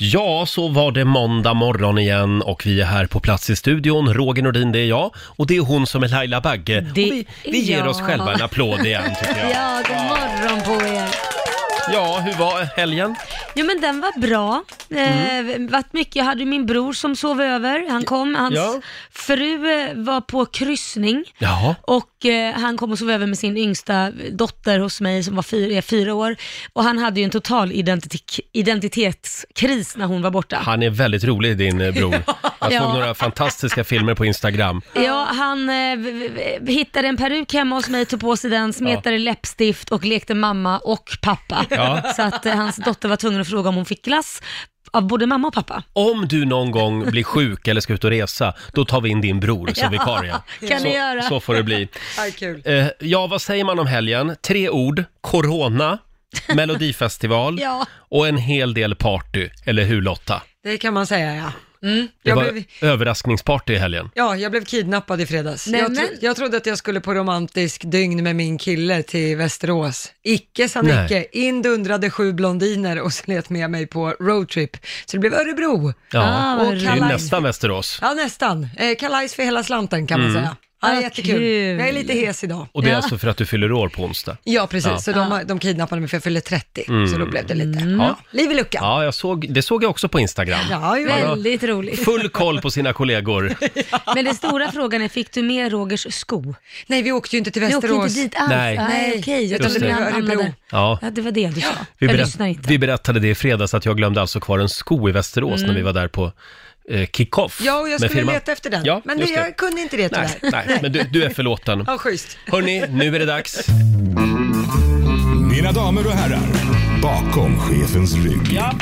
Ja, så var det måndag morgon igen och vi är här på plats i studion. Roger Nordin, det är jag och det är hon som är Laila Bagge. Det och vi, vi ger är oss jag. själva en applåd igen tycker jag. Ja, god morgon på er. Ja, hur var helgen? Jo men den var bra. Eh, varit mycket, jag hade min bror som sov över, han kom, hans Ja. fru eh, var på kryssning. Jaha. Och eh, han kom och sov över med sin yngsta dotter hos mig som var fyra, är fyra år. Och han hade ju en total identitet, identitetskris när hon var borta. Han är väldigt rolig din eh, bror. Jag såg Ja. några fantastiska filmer på Instagram. Ja, han eh, hittade en peruk hemma hos mig, tog på sig den, smetade läppstift och lekte mamma och pappa. Ja. Så att eh, hans dotter var tvungen att fråga om hon fick glass av både mamma och pappa. Om du någon gång blir sjuk eller ska ut och resa, då tar vi in din bror som Ja, vikarie. kan så, ni göra. så får det bli. Aj, kul. Eh, ja, vad säger man om helgen? Tre ord. Corona, Melodifestival Ja. och en hel del party. Eller hur Lotta? Det kan man säga ja. Mm. Det Jag, var blev, överraskningsparty i helgen. ja, jag blev kidnappad i fredags. Nej, jag, tro, men- jag trodde att jag skulle på romantisk dygn med min kille till Västerås. Icke sa Nej. Nicke, in dundrade sju blondiner och slet med mig på roadtrip. Så det blev Örebro. Ja, Ah, vad och det är nästan Västerås. Ja, nästan. Eh, kalajs för hela slanten kan man säga. Ja, Vad jättekul. kul. Jag är lite hes idag. Och det är Ja. alltså för att du fyller år på onsdag. Ja, precis. Ja. Så de, de kidnappade mig för jag fyllde 30. Så då blev det lite, Mm. ja, liv i luckan. Ja, jag såg, det såg jag också på Instagram. Ja, ju. Väldigt roligt. Full koll på sina kollegor. Men den stora frågan är, fick du med Rogers sko? Nej, vi åkte ju inte till Ni åkte Västerås. inte dit alls? Nej. Nej, okej. Jag Utan trodde det ni blev hamnade... Örebro. Ja. Ja, det var det du sa. Vi, jag berätt, lyssnar inte. vi berättade det i fredags att jag glömde alltså kvar en sko i Västerås när vi var där på eh, kick-off Ja, och jag med skulle firman. leta efter den. Ja, men det, just det. jag kunde inte det tyvärr. Nej, nej, men du, du är förlåten. Ja, schysst. Hörni, nu är det dags. Mina damer och herrar, bakom chefens rygg. Ja.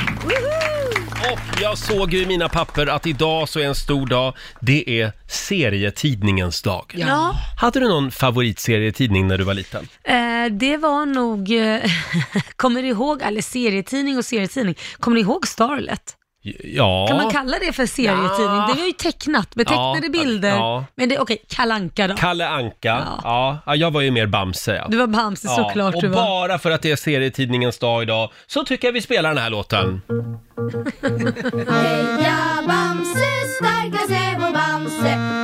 Och jag såg ju i mina papper att idag så är en stor dag. Det är serietidningens dag. Ja, Hade du någon favoritserietidning när du var liten? eh, det var nog, eh, kommer du ihåg, eller serietidning och serietidning, kommer ni ihåg Starlet? Ja. Kan man kalla det för serietidning? Ja. Det var ju tecknat med tecknade Ja, bilder. ja. Men det, okej, Kalanka då. Kalle Anka. Ja. Ja. Ja. jag var ju mer Bamse. Ja. Du var Bamse såklart och du var. bara för att det är serietidningens dag idag så tycker jag vi spelar den här låten. Heja Bamse, starka Säve och Bamse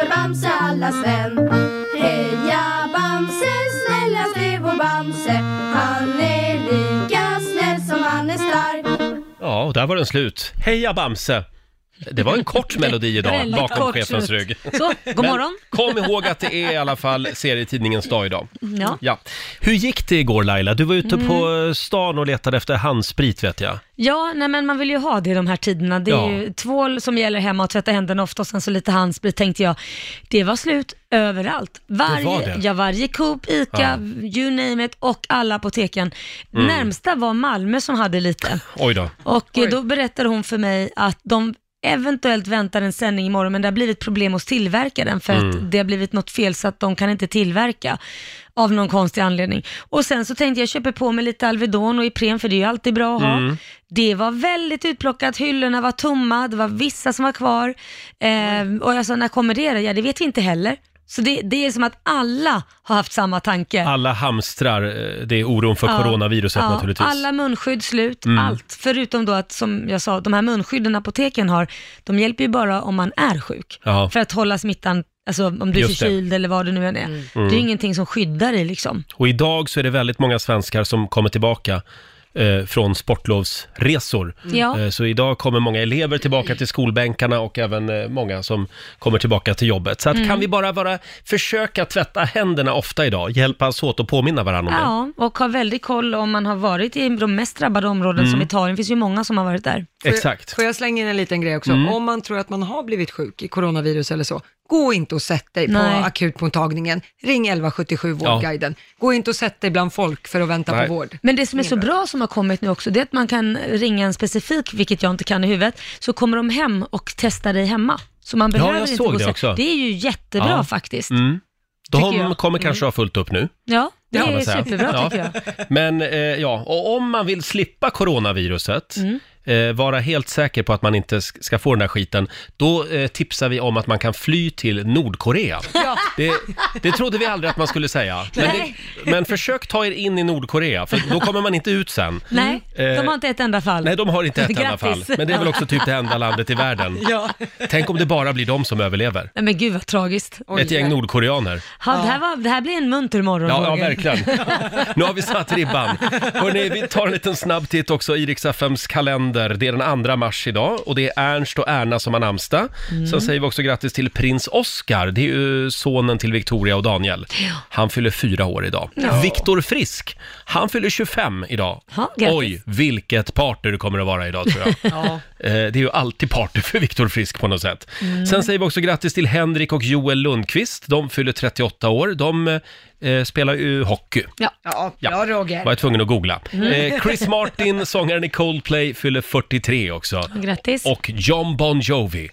för Bamse allas vän Heja Bamse, snällaste Säve och Bamse Han är lika snäll som han är stark Ja, och där var den slut. Heja Bamse! Det var en kort melodi idag Väldigt bakom kort chefens rygg. Så, god Men morgon. kom ihåg att det är i alla fall serietidningens dag idag. Ja. Ja. Hur gick det igår Laila? Du var ute Mm. på stan och letade efter handsprit vet jag. Ja, nej men man vill ju ha det i de här tiderna. Det är Ja. ju tvål som gäller hemma och tvätta händerna ofta och sen så lite handsprit tänkte jag. Det var slut överallt. Varje, var det? Ja, varje Coop, ICA, you name it och alla apoteken. Mm. Närmsta var Malmö som hade lite. Oj då. Och eh, då berättade hon för mig att de eventuellt väntar en sändning imorgon men det har blivit problem hos tillverkaren för Mm. att det har blivit något fel så att de kan inte tillverka av någon konstig anledning. Och sen så tänkte jag köpa på mig lite Alvedon och Ipren för det är ju alltid bra att ha. Mm. Det var väldigt utplockat, hyllorna var tomma, det var vissa som var kvar. Eh, och jag sa, när kommer det då? Ja, det vet vi inte heller. Så det, det är som att alla har haft samma tanke. Alla hamstrar, eh, det är oron för coronaviruset ja, naturligtvis. Mm. Alla munskydd slut, allt. Förutom då att, som jag sa, de här munskydden apoteken har, de hjälper ju bara om man är sjuk. Ja. För att hålla smittan, alltså om du är Just det. Mm. förkyld eller vad det nu än är. Det är ju ingenting som skyddar dig liksom. Och idag så är det väldigt många svenskar som kommer tillbaka eh, från sportlovsresor. Ja. Eh, så idag kommer många elever tillbaka till skolbänkarna och även eh, många som kommer tillbaka till jobbet. Så att Mm. kan vi bara vara, försöka tvätta händerna ofta idag, hjälpas åt och påminna varandra om det. Ja, och ha väldigt koll om man har varit i de mest drabbade områden Mm. som Italien. Det finns ju många som har varit där. Får jag- Exakt. Får jag slänga in en liten grej också? Mm. Om man tror att man har blivit sjuk i coronavirus eller så, gå inte och sätt dig Nej. på akutmottagningen. Ring 1177 Vårdguiden. Gå inte och sätt dig bland folk för att vänta Nej. på vård. Men det som är så bra som har kommit nu också, det är att man kan ringa en specifik, vilket jag inte kan i huvudet, så kommer de hem och testar dig hemma. Så man behöver jag inte gå det också. Det är ju jättebra Ja. faktiskt. Mm. De kommer kanske ha fullt upp nu. Ja, Det är superbra Ja. tycker jag. Men eh, ja, och om man vill slippa coronaviruset, Mm. Eh, vara helt säker på att man inte sk- ska få den här skiten, då eh, tipsar vi om att man kan fly till Nordkorea. Det, det trodde vi aldrig att man skulle säga. Men, det, men försök ta er in i Nordkorea, för då kommer man inte ut sen. Nej, Eh, de har inte ett enda fall. Nej, de har inte ett enda fall. Grattis. Men det är väl också typ det enda landet i världen. Ja. Tänk om det bara blir de som överlever. Nej men gud vad tragiskt. Ett gäng nordkoreaner. Ja, det, här var, det här blir en munter morgon Ja, ja, Roger. verkligen. Nu har vi satt ribban. Hörrni, vi tar en liten snabb titt också i Rix FMs kalender. Det är den 2 mars idag och det är Ernst och Erna som har namnsdag. Sen säger vi också grattis till prins Oscar. Det är ju sonen till Victoria och Daniel. Han fyller fyra år idag. Viktor Frisk, han fyller 25 idag. Ja, grattis. Oj, vilket party det kommer att vara idag tror jag. Ja. Eh, Det är ju alltid party för Viktor Frisk på något sätt. Sen säger vi också grattis till Henrik och Joel Lundqvist. De fyller 38 år. De eh, spelar ju hockey. Ja. Ja, Ja. bra Roger. Var jag tvungen att googla. Eh, Chris Martin, sångaren i Coldplay, fyller 43 också. Grattis. Och John Bon Jovi,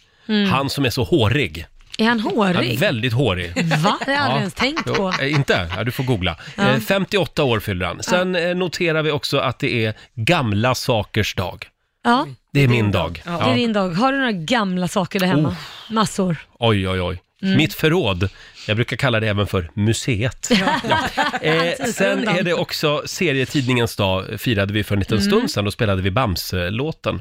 han som är så hårig. Är han hårig? väldigt hårig. Va? Det har jag aldrig ens tänkt på. eh, inte? Ja, du får googla. Eh, 58 år fyller han. Sen eh, noterar vi också att det är gamla sakers dag. Ja, Det är min dag. det är Ja. din dag. Har du några gamla saker där hemma? Massor. Oj, oj, oj. Mm. Mitt förråd, jag brukar kalla det även för museet. Ja. Eh, sen är det också serietidningens dag, firade vi för en liten Mm. stund sedan, då spelade vi Bamse-låten.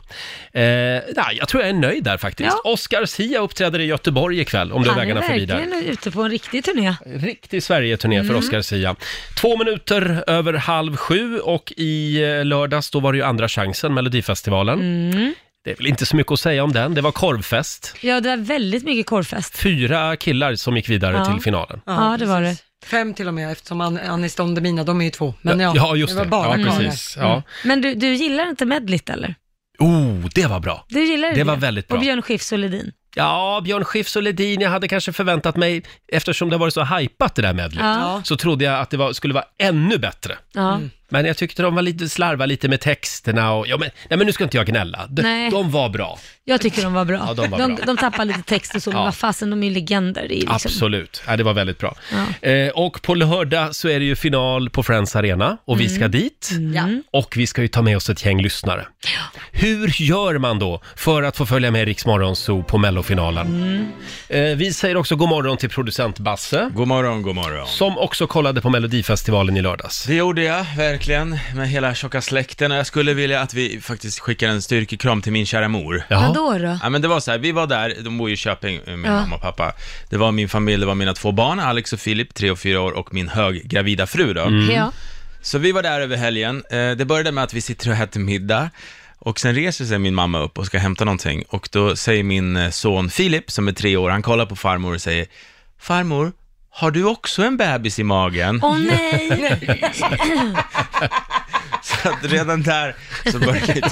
Eh, nej, jag tror jag är nöjd där faktiskt. Ja. Oscar Sia uppträder i Göteborg ikväll, om du är Han är vägarna förbi där. verkligen ute på en riktig turné. Riktig Sverige-turné Mm. för Oscar Sia. Två minuter över halv sju och i eh, lördags då var det ju andra chansen, Melodifestivalen. Mm. Det är väl inte så mycket att säga om den, det var korvfest. Ja, det var väldigt mycket korvfest. Fyra killar som gick vidare Ja. till finalen. Ja, det var precis. Fem till och med, eftersom An- Anis Don Demina, de är ju två. Men ja, ja just det det. var bara ja, karlar. precis. Ja. Men du, du gillar inte medlit eller? Oh, det var bra. Du gillar Det var väldigt bra. Och Björn Skifs och Ledin. Ja, Björn Skifs och Ledin, jag hade kanske förväntat mig, eftersom det har varit så hypat det där medlet, Ja. så trodde jag att det var, skulle vara ännu bättre. Ja. Men jag tyckte de var lite slarva lite med texterna och, ja men, nej men nu ska inte jag gnälla. De, Nej. de var bra. Jag tycker de var bra. Ja, de var de, bra. de tappar lite text och så, men Ja. vad fasen, de är ju legender. Ju liksom... Absolut, ja, det var väldigt bra. Ja. Eh, och på lördag så är det ju final på Friends Arena och vi Mm. ska dit. Ja. Och vi ska ju ta med oss ett gäng lyssnare. Hur gör man då för att få följa med Rix Morgonzoo på mellofinalen? Mm. Eh, vi säger också god morgon till producent Basse, God morgon, god morgon. som också kollade på Melodifestivalen i lördags. Det gjorde jag, verkligen, med hela tjocka släkten och jag skulle vilja att vi faktiskt skickar en styrkekram till min kära mor. Jaha. Vadå då? Ja men det var så här, vi var där, de bor ju i Köping, min Ja. mamma och pappa. Det var min familj, det var mina två barn, Alex och Filip, tre och fyra år, och min höggravida fru då. Mm. Ja. Så vi var där över helgen. Eh, Det började med att vi sitter och äter middag. Och sen reser sig min mamma upp och ska hämta någonting. Och då säger min eh, son Filip, som är tre år, han kollar på farmor och säger Farmor, har du också en bebis i magen? Åh nej! Så att redan där så började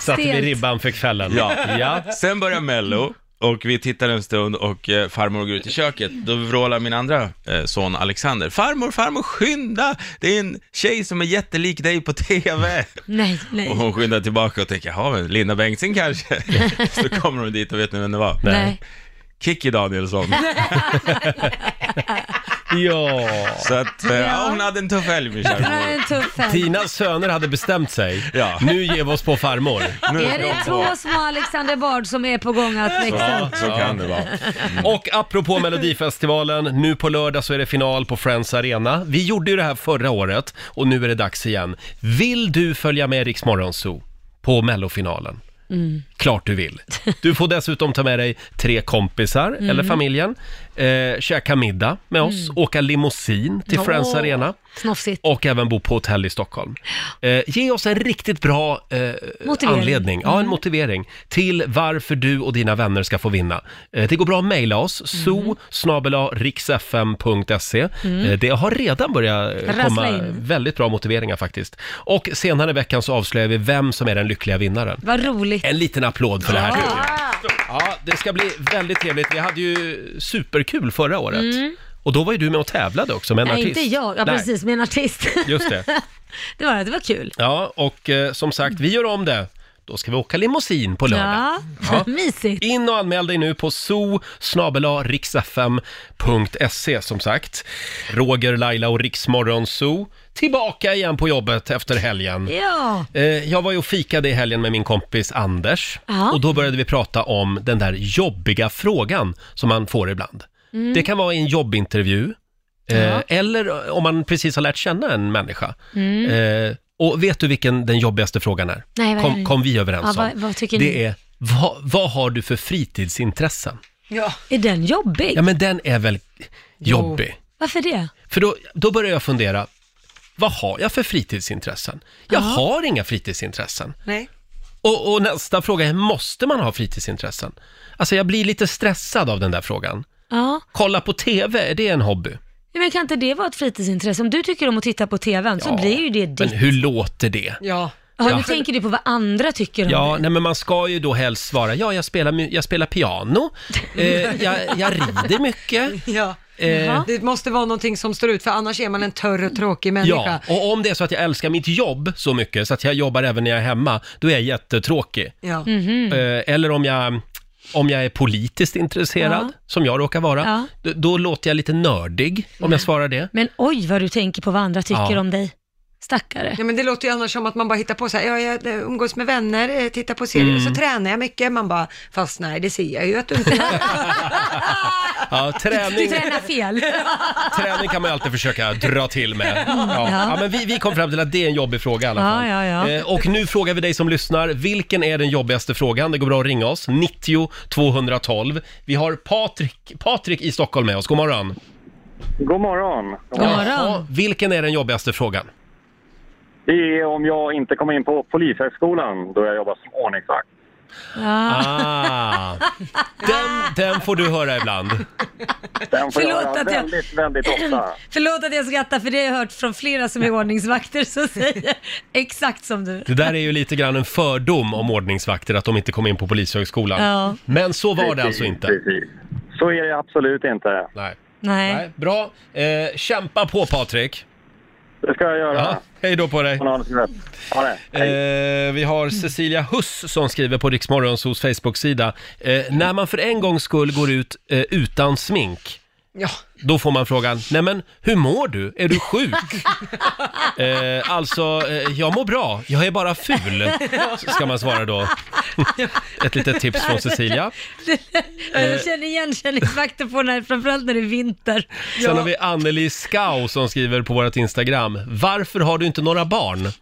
Satte vi ribban för kvällen. Ja. ja. Sen börjar Mello och vi tittar en stund och eh, farmor går ut i köket. Då vrålar min andra eh, son Alexander. Farmor, farmor, skynda! Det är en tjej som är jättelik dig på TV. nej, Och nej. hon skyndar tillbaka och tänker, jaha, men Linda Bengtzing kanske? Så kommer hon dit och vet ni vem det var? nej. Kikki Danielsson. Ja. Så att, eh, ja, hon hade en tuff helg min kära Det var mor. en tuff helg. Dina söner hade bestämt sig. Ja. Nu ger vi oss på farmor. Nu Är det två små Alexander Bard som är på gång att växa Ja, så kan det vara. Och apropå Melodifestivalen, nu på lördag så är det final på Friends Arena. Vi gjorde ju det här förra året och nu är det dags igen. Vill du följa med Rix Morgonzoo på mellofinalen? Klart du vill. Du får dessutom ta med dig tre kompisar eller familjen, eh, käka middag med oss, åka limousin till Friends Åh, Arena Snofsigt. och även bo på hotell i Stockholm. Eh, ge oss en riktigt bra eh, Motivering. anledning, ja en motivering till varför du och dina vänner ska få vinna. Eh, det går bra att mejla oss, so riksfm.se. Eh, det har redan börjat eh, Rassla komma in. väldigt bra motiveringar faktiskt. Och senare i veckan så avslöjar vi vem som är den lyckliga vinnaren. Vad roligt. En liten applåd för det här jag. Ja, det ska bli väldigt trevligt. Vi hade ju superkul förra året. Och då var ju du med och tävlade också med en Mm. Nej, artist. inte jag. Ja, Nej, precis, med en artist. Just det. det var det, det var kul. Ja, och eh, som sagt, vi gör om det då ska vi åka limousin på lördag. Ja, Ja. mysigt. In och anmäl dig nu på so riksfm.se som sagt. Roger, Laila och Riksmorgon Zoo tillbaka igen på jobbet efter helgen. Ja. Eh, Jag var ju och fikade i helgen med min kompis Anders Ja. och då började vi prata om den där jobbiga frågan som man får ibland. Det kan vara i en jobbintervju eh, Mm. Ja. eller om man precis har lärt känna en människa. Mm. Eh, och vet du vilken den jobbigaste frågan är? Nej, vad är kom, det? kom vi överens Ja, om. vad- vad tycker ni? det är, vad, vad har du för fritidsintressen? Ja. Är den jobbig? Ja, men den är väl jobbig? Varför det? För då, då börjar jag fundera, vad har jag för fritidsintressen? Jag Ja. har inga fritidsintressen. Nej. Och, och nästa fråga är, måste man ha fritidsintressen? Alltså jag blir lite stressad av den där frågan. Ja. Kolla på TV, är det en hobby? Ja, Men kan inte det vara ett fritidsintresse? Om du tycker om att titta på TVn så blir ju det Men ditt. hur låter det? Ja. Ja, Ja. Nu tänker du på vad andra tycker om Ja, det. nej men man ska ju då helst svara, ja jag spelar, mu- jag spelar piano, eh, jag, jag rider mycket. ja. Eh. Det måste vara någonting som står ut, för annars är man en törr och tråkig människa. Ja, och om det är så att jag älskar mitt jobb så mycket så att jag jobbar även när jag är hemma, då är jag jättetråkig. Ja. Mhm. Eh, eller om jag, om jag är politiskt intresserad, Ja. som jag råkar vara, Ja. då, då låter jag lite nördig om jag svarar det. Men oj vad du tänker på vad andra tycker Ja. om dig. Stackare. Ja men det låter ju annars som att man bara hittar på så här, ja, jag eh, umgås med vänner, eh, tittar på serier, Mm. så tränar jag mycket, man bara, fast nej det ser jag ju att du inte gör. Ja, Du träning, tränar fel. träning kan man ju alltid försöka dra till med. Ja. Ja, men vi, vi kom fram till att det är en jobbig fråga i alla fall. Ja, ja, ja. Eh, Och nu frågar vi dig som lyssnar, vilken är den jobbigaste frågan? Det går bra att ringa oss, 90 212. Vi har Patrik, Patrik i Stockholm med oss, god morgon. God morgon. God morgon. Ja, vilken är den jobbigaste frågan? Det är om jag inte kommer in på Polishögskolan då jag jobbar som ordningsvakt. Ja. Ah, den, den får du höra ibland. Den får Förlåt jag höra att jag- väldigt, väldigt ofta. Förlåt att jag skrattar för det har jag hört från flera som är ordningsvakter som säger exakt som du. Det där är ju lite grann en fördom om ordningsvakter, att de inte kom in på Polishögskolan. Ja. Men så var det alltså inte. Precis. Så är det absolut inte. Nej. Nej. Nej, bra. Eh, kämpa på Patrik. Det ska jag göra. Ja, hej då på dig. Ha det. Hej. Eh, vi har Cecilia Huss som skriver på Riksmorgonsos Facebook-sida. Eh, när man för en gångs skull går ut eh, utan smink, Ja. då får man frågan, nej men hur mår du? Är du sjuk? eh, alltså, eh, jag mår bra, jag är bara ful, ska man svara då. Ett litet tips från Cecilia. Jag känner igenkänningsfaktor på när, framförallt när det är vinter. Sen har vi Anneli Skau som skriver på vårt Instagram, varför har du inte några barn?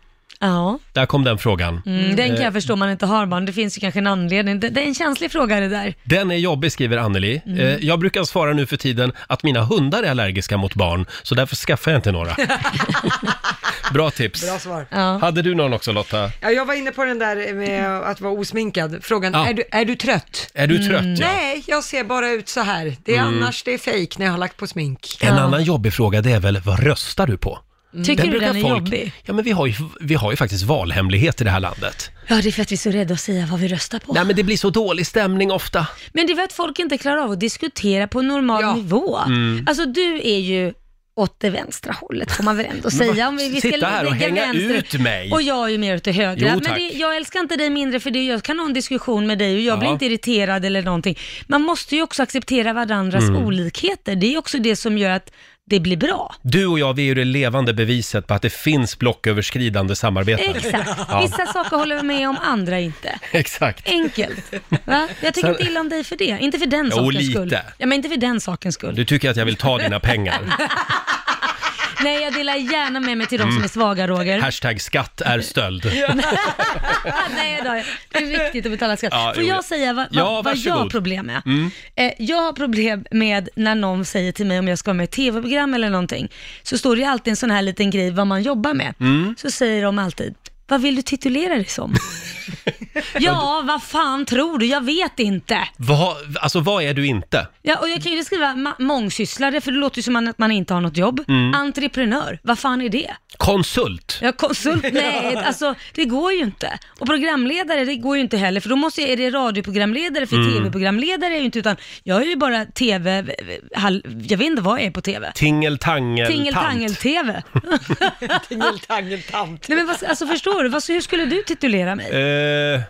Ja, Där kom den frågan. mm, den kan jag förstå om man inte har barn. Det finns ju kanske en anledning. Det, det är en känslig fråga det där. Den är jobbig, skriver Anneli. Mm. Eh, jag brukar svara nu för tiden att mina hundar är allergiska mot barn, så därför skaffar jag inte några. Bra tips. Bra svar. Ja. Hade du någon också Lotta? Ja, jag var inne på den där med att vara osminkad. Frågan, Ja. är, du, är du trött? Är du trött? Ja. Mm. Nej, jag ser bara ut så här. Det är annars det är fejk när jag har lagt på smink. En Ja. annan jobbig fråga det är väl, vad röstar du på? Tycker du den är jobbig? Ja, men vi har, ju, vi har ju faktiskt valhemlighet i det här landet. Ja, det är för att vi är så rädda att säga vad vi röstar på. Nej, men det blir så dålig stämning ofta. Men det är för att folk inte klarar av att diskutera på normal Ja. nivå. Mm. Alltså du är ju åt det vänstra hållet får man väl ändå säga. Om vi, vi ska Sitta här och lägga hänga vänster- ut mig. Och jag är ju mer åt det högra. Jo, men tack. det, jag älskar inte dig mindre för det. Jag kan ha en diskussion med dig och jag blir Ja. inte irriterad eller någonting. Man måste ju också acceptera varandras Mm. olikheter. Det är också det som gör att det blir bra. Du och jag, vi är ju det levande beviset på att det finns blocköverskridande samarbeten. Exakt. Ja. Vissa saker håller vi med om, andra inte. Exakt. Enkelt. Va? Jag tycker Sen- inte illa om dig för det. Inte för den Jo, sakens skull. lite. Ja, men inte för den sakens skull. Du tycker att jag vill ta dina pengar. Nej, jag delar gärna med mig till de som är svaga, Roger. Hashtag skatt är stöld. Nej då, det är viktigt att betala skatt. Ja, Får jo, jag ja. säga vad, Ja, vad, jag varsågod. har problem med? Mm. Eh, jag har problem med när någon säger till mig om jag ska vara med i ett tv-program eller någonting, så står det ju alltid en sån här liten grej vad man jobbar med. Mm. Så säger de alltid, vad vill du titulera dig som? ja, vad fan tror du? Jag vet inte. Vad, alltså vad är du inte? Ja, och jag kan ju skriva ma- mångsysslare, för det låter ju som att man inte har något jobb. Mm. Entreprenör, vad fan är det? Konsult? Ja, konsult, nej, alltså det går ju inte. Och programledare, det går ju inte heller, för då måste jag, är det radioprogramledare, för Mm. tv-programledare är ju inte, utan jag är ju bara tv, hall, jag vet inte vad jag är på tv. Tingeltangel-tant? Tingeltangel-tv. Tingeltangeltant. Nej men vad, alltså förstår du, vad, hur skulle du titulera mig? Eh,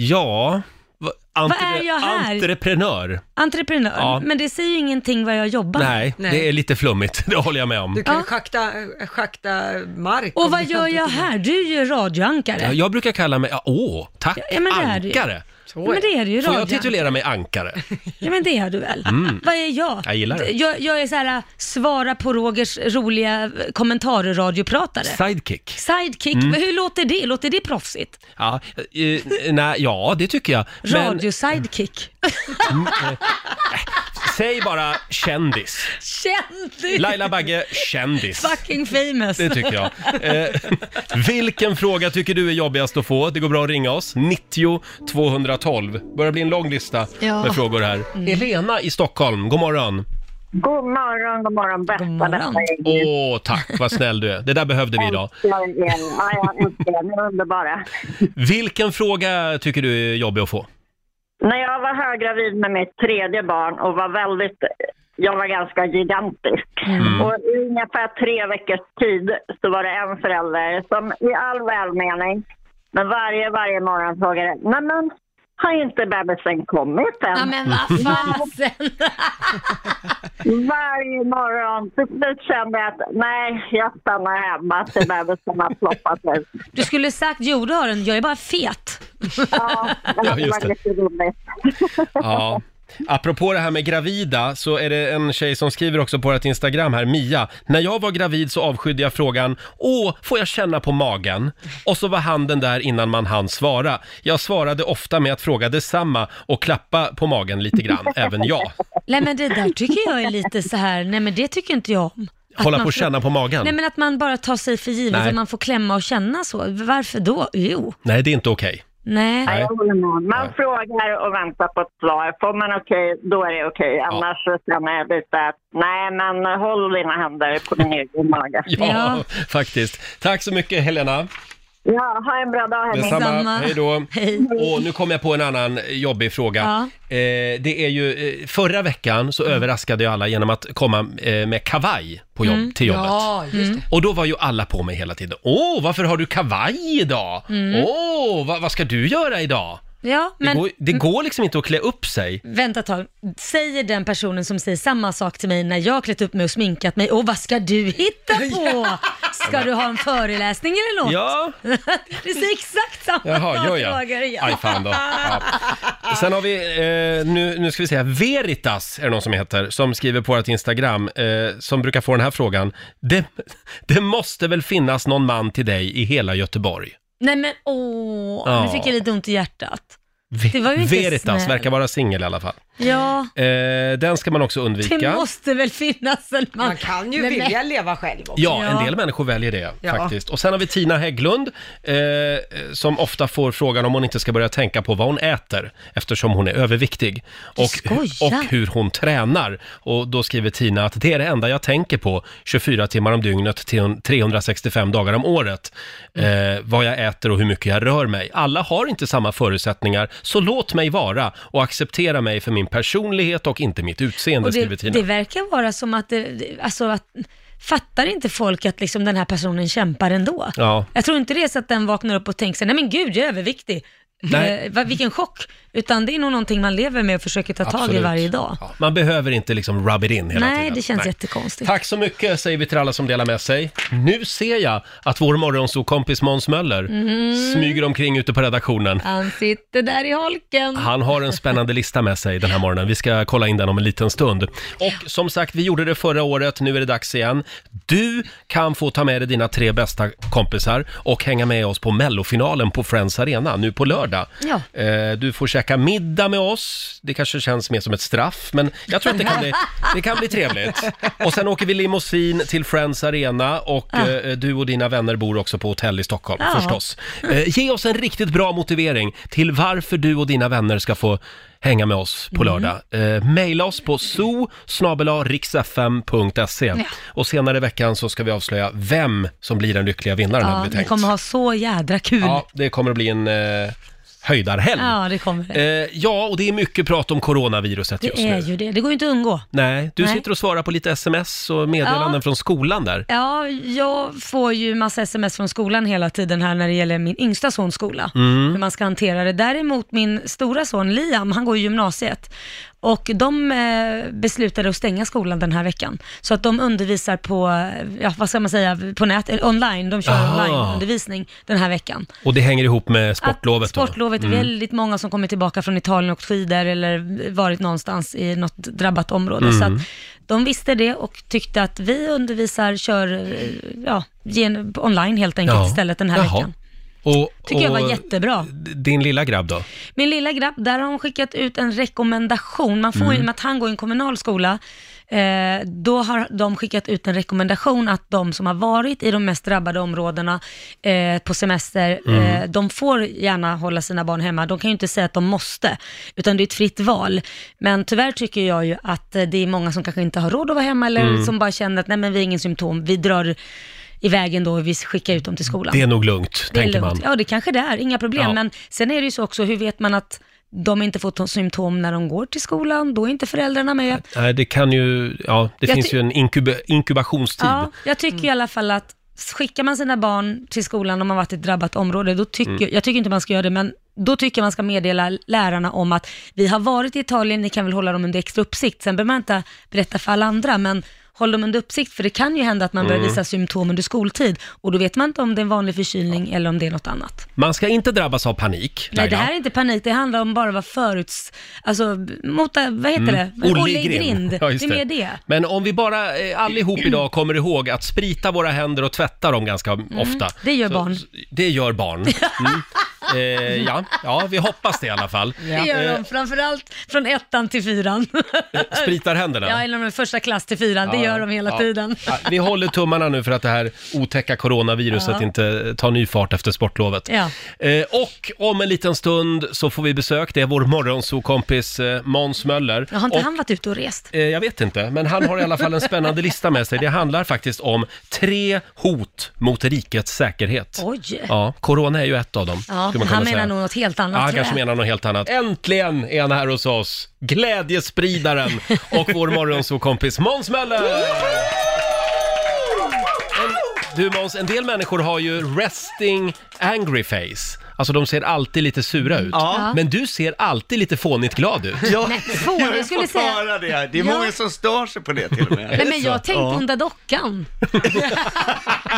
Ja, va- är jag här? Entreprenör. Entreprenör, Ja. men det säger ju ingenting vad jag jobbar med. Nej, Nej. det är lite flummigt, det håller jag med om. Du kan ju Ja. schakta, schakta mark. Och vad du gör jag här? Du är ju radioankare. Ja, Jag brukar kalla mig, ja, åh, tack, Ja, men det är det ju. ankare. Så Ja, men det är det ju, Får jag titulera mig ankare? Ja men det är du väl? Vad är jag? Jag gillar det. Jag, jag är så här, svara på Rogers roliga kommentarer radiopratare. Sidekick. Sidekick, Mm. men hur låter det? Låter det proffsigt? Ja, eh, nej, ja, det tycker jag. Men Radio-sidekick. säg bara kändis. Kändis! Laila Bagge, kändis. Fucking famous. Det tycker jag. Eh, vilken fråga tycker du är jobbigast att få? Det går bra att ringa oss. 90 212. Börjar bli en lång lista Ja. med frågor här. Helena i Stockholm, god morgon. God morgon, god morgon, bästa, God morgon. Åh, tack, vad snäll du är. Det där behövde vi idag. Ja, jag älskar er, ni är underbara. Vilken fråga tycker du är jobbig att få? När jag var höggravid med mitt tredje barn och var väldigt, jag var ganska gigantisk. Och i ungefär tre veckors tid så var det en förälder som i all välmening, men varje, varje morgon frågade, nej men har inte bebisen kommit än? Ja men vad fasen. Varje morgon. Till slut kände jag att nej, jag stannar hemma till bebisen har ploppat ut. Du skulle sagt, jo det har den, jag är bara fet. Ja, Ja, det just var det. lite roligt. Ja. Apropå det här med gravida så är det en tjej som skriver också på vårt Instagram här, Mia. När jag var gravid så avskydde jag frågan Åh, får jag känna på magen? Och så var handen där innan man hann svara. Jag svarade ofta med att fråga detsamma och klappa på magen lite grann, även jag. Nej men det där tycker jag är lite så här, nej men det tycker inte jag om. Att Hålla man på och får- känna på magen. Nej men att man bara tar sig för givet Nej. att man får klämma och känna så. Varför då? Jo. Nej, det är inte okej. Nej. Nej, jag håller med. Man Nej. frågar och väntar på ett svar. Får man okej, då är det okej. Annars så känner jag lite att nej, men håll dina händer på din egen mage. Ja, Ja. faktiskt. Tack så mycket Helena. Ja, ha en bra dag hörni. Detsamma. Hej då. Hej. Och nu kom jag på en annan jobbig fråga. Ja. Eh, det är ju, eh, förra veckan så överraskade jag alla genom att komma eh, med kavaj på jobb, Mm. till jobbet. Ja, just det. Och då var ju alla på mig hela tiden. Åh, varför har du kavaj idag? Mm. Åh, vad, vad ska du göra idag? Ja, Det, men går, det går liksom inte att klä upp sig. vänta ett tag. Säger den personen som säger samma sak till mig när jag har klätt upp mig och sminkat mig, och vad ska du hitta på? Ska du ha en föreläsning eller något? Ja, Det säger exakt samma jaha, sak, gör jag? Roger. Ja. Aj fan då. Ja. Sen har vi, eh, nu, nu ska vi här, Veritas är det någon som heter, som skriver på vårt Instagram, eh, som brukar få den här frågan. Det, det måste väl finnas någon man till dig i hela Göteborg? Nej men åh, Ja. nu fick jag lite ont i hjärtat. Det var ju inte Veritas snällt. verkar vara singel i alla fall. Ja, Eh, den ska man också det undvika. måste väl finnas en man. Man kan ju Nej, men- vilja leva själv också. Ja, en del människor väljer det Ja. faktiskt. Och sen har vi Tina Hägglund, eh, som ofta får frågan om hon inte ska börja tänka på vad hon äter, eftersom hon är överviktig. Och, skojar. och hur hon tränar. Och då skriver Tina att det är det enda jag tänker på 24 timmar om dygnet, till 365 dagar om året. Eh, vad jag äter och hur mycket jag rör mig. Alla har inte samma förutsättningar, så låt mig vara och acceptera mig för min personlighet och inte mitt utseende, Och skriver det, Tina. det verkar vara som att, det, det- alltså att, fattar inte folk att liksom den här personen kämpar ändå? Ja. Jag tror inte det är så att den vaknar upp och tänker sig, nej men gud, jag är överviktig. Nej. Eh, vad- vilken chock. Utan det är nog någonting man lever med och försöker ta tag i Absolut. varje dag. Ja, man behöver inte liksom rub it in hela Nej, tiden. det känns jättekonstigt. Tack så mycket säger vi till alla som delar med sig. Nu ser jag att vår morgonsokompis Måns Möller Mhm. smyger omkring ute på redaktionen. Han sitter där i holken. Han har en spännande lista med sig den här morgonen. Vi ska kolla in den om en liten stund. Och som sagt, vi gjorde det förra året, nu är det dags igen. Du kan få ta med dig dina tre bästa kompisar och hänga med oss på mellofinalen på Friends Arena nu på lördag. Ja. Eh, Du får käka middag med oss. Det kanske känns mer som ett straff, men jag tror att det kan bli, det kan bli trevligt. Och sen åker vi limousin till Friends Arena och eh, du och dina vänner bor också på hotell i Stockholm, Ja. förstås. Eh, Ge oss en riktigt bra motivering till varför du och dina vänner ska få hänga med oss på Mm. lördag. Eh, maila oss på so riksfm.se Ja. och senare i veckan så ska vi avslöja vem som blir den lyckliga vinnaren hade Ja, vi ni tänkt. kommer ha så jädra kul. Ja, det kommer att bli en eh, höjdarhelg. Ja, det kommer det. Eh, ja, och det är mycket prat om coronaviruset just Det är nu. ju det. Det går ju inte att undgå. Nej, du Nej. sitter och svarar på lite sms och meddelanden Ja. från skolan där. Ja, jag får ju massa sms från skolan hela tiden här när det gäller min yngsta sons skola. Mm. Hur man ska hantera det. Däremot min stora son Liam, han går i gymnasiet. Och de eh, beslutade att stänga skolan den här veckan. Så att de undervisar på, eh, ja vad ska man säga, på nät, eller online. De kör Aha. onlineundervisning den här veckan. Och det hänger ihop med sportlovet Att sportlovet, då? Mm. väldigt många som kommer tillbaka från Italien och skidor eller varit någonstans i något drabbat område. Så Mm. att de visste det och tyckte att vi undervisar, kör eh, ja, gen, online helt enkelt Ja. istället den här Jaha. veckan. Och, Tycker jag och var jättebra. Din lilla grabb då? Min lilla grabb, där har de skickat ut en rekommendation. Man får Mm. ju, med att han går i en kommunal skola, eh, då har de skickat ut en rekommendation att de som har varit i de mest drabbade områdena eh, på semester, Mm. eh, de får gärna hålla sina barn hemma. De kan ju inte säga att de måste, utan det är ett fritt val. Men tyvärr tycker jag ju att eh, det är många som kanske inte har råd att vara hemma eller Mm. som bara känner att nej men vi har ingen symptom, vi drar iväg ändå och vi skickar ut dem till skolan. Det är nog lugnt, Det är tänker lugnt. man. Ja, det kanske det är, inga problem. Ja. Men sen är det ju så också, hur vet man att de inte får symptom när de går till skolan? Då är inte föräldrarna med. Nej, det kan ju, ja, det Jag finns ju en inkub inkubationstid. Ja, jag tycker i alla fall att skickar man sina barn till skolan om man varit i ett drabbat område, då tycker, Mm. jag tycker inte man ska göra det, men då tycker jag man ska meddela lärarna om att vi har varit i Italien, ni kan väl hålla dem under extra uppsikt. Sen behöver man inte berätta för alla andra, men håll dem under uppsikt, för det kan ju hända att man börjar Mm. visa symptom under skoltid och då vet man inte om det är en vanlig förkylning eller om det är något annat. Man ska inte drabbas av panik, Nej, det Laila. här är inte panik, det handlar om bara att vara föruts... Alltså, mot, vad heter det? Mm. Olle i grind. Ja, just det är mer det. Men om vi bara eh, allihop idag kommer ihåg att sprita våra händer och tvätta dem ganska ofta. Mm, det gör barn. Det gör barn. Mm. Eh, ja, ja, vi hoppas det i alla fall. Det gör de, framförallt från ettan till fyran. Eh, Spritar händerna. Ja, eller från första klass till fyran, det Ja, gör de hela ja. tiden. Ja, vi håller tummarna nu för att det här otäcka coronaviruset Ja. inte tar ny fart efter sportlovet. Ja. Eh, och om en liten stund så får vi besök. Det är vår morgonsokompis eh, Måns Möller. Jag har inte och, han varit ute och rest? eh, jag vet inte, men han har i alla fall en spännande lista med sig. Det handlar faktiskt om tre hot mot rikets säkerhet. Oj! Ja, corona är ju ett av dem. Ja, skulle man kunna han säga. menar nog något helt annat Ja, han tror kanske jag. menar något helt annat. Äntligen är han här hos oss! Glädjespridaren och vår morgonsokompis Måns Möller! En, du Måns, en del människor har ju resting angry face. Alltså de ser alltid lite sura ut. Ja. Men du ser alltid lite fånigt glad ut. Ja, Nej, fån, jag skulle får säga- höra det. Det är Ja. många som stör sig på det till och med. Nej men jag tänkte Ja. onda dockan.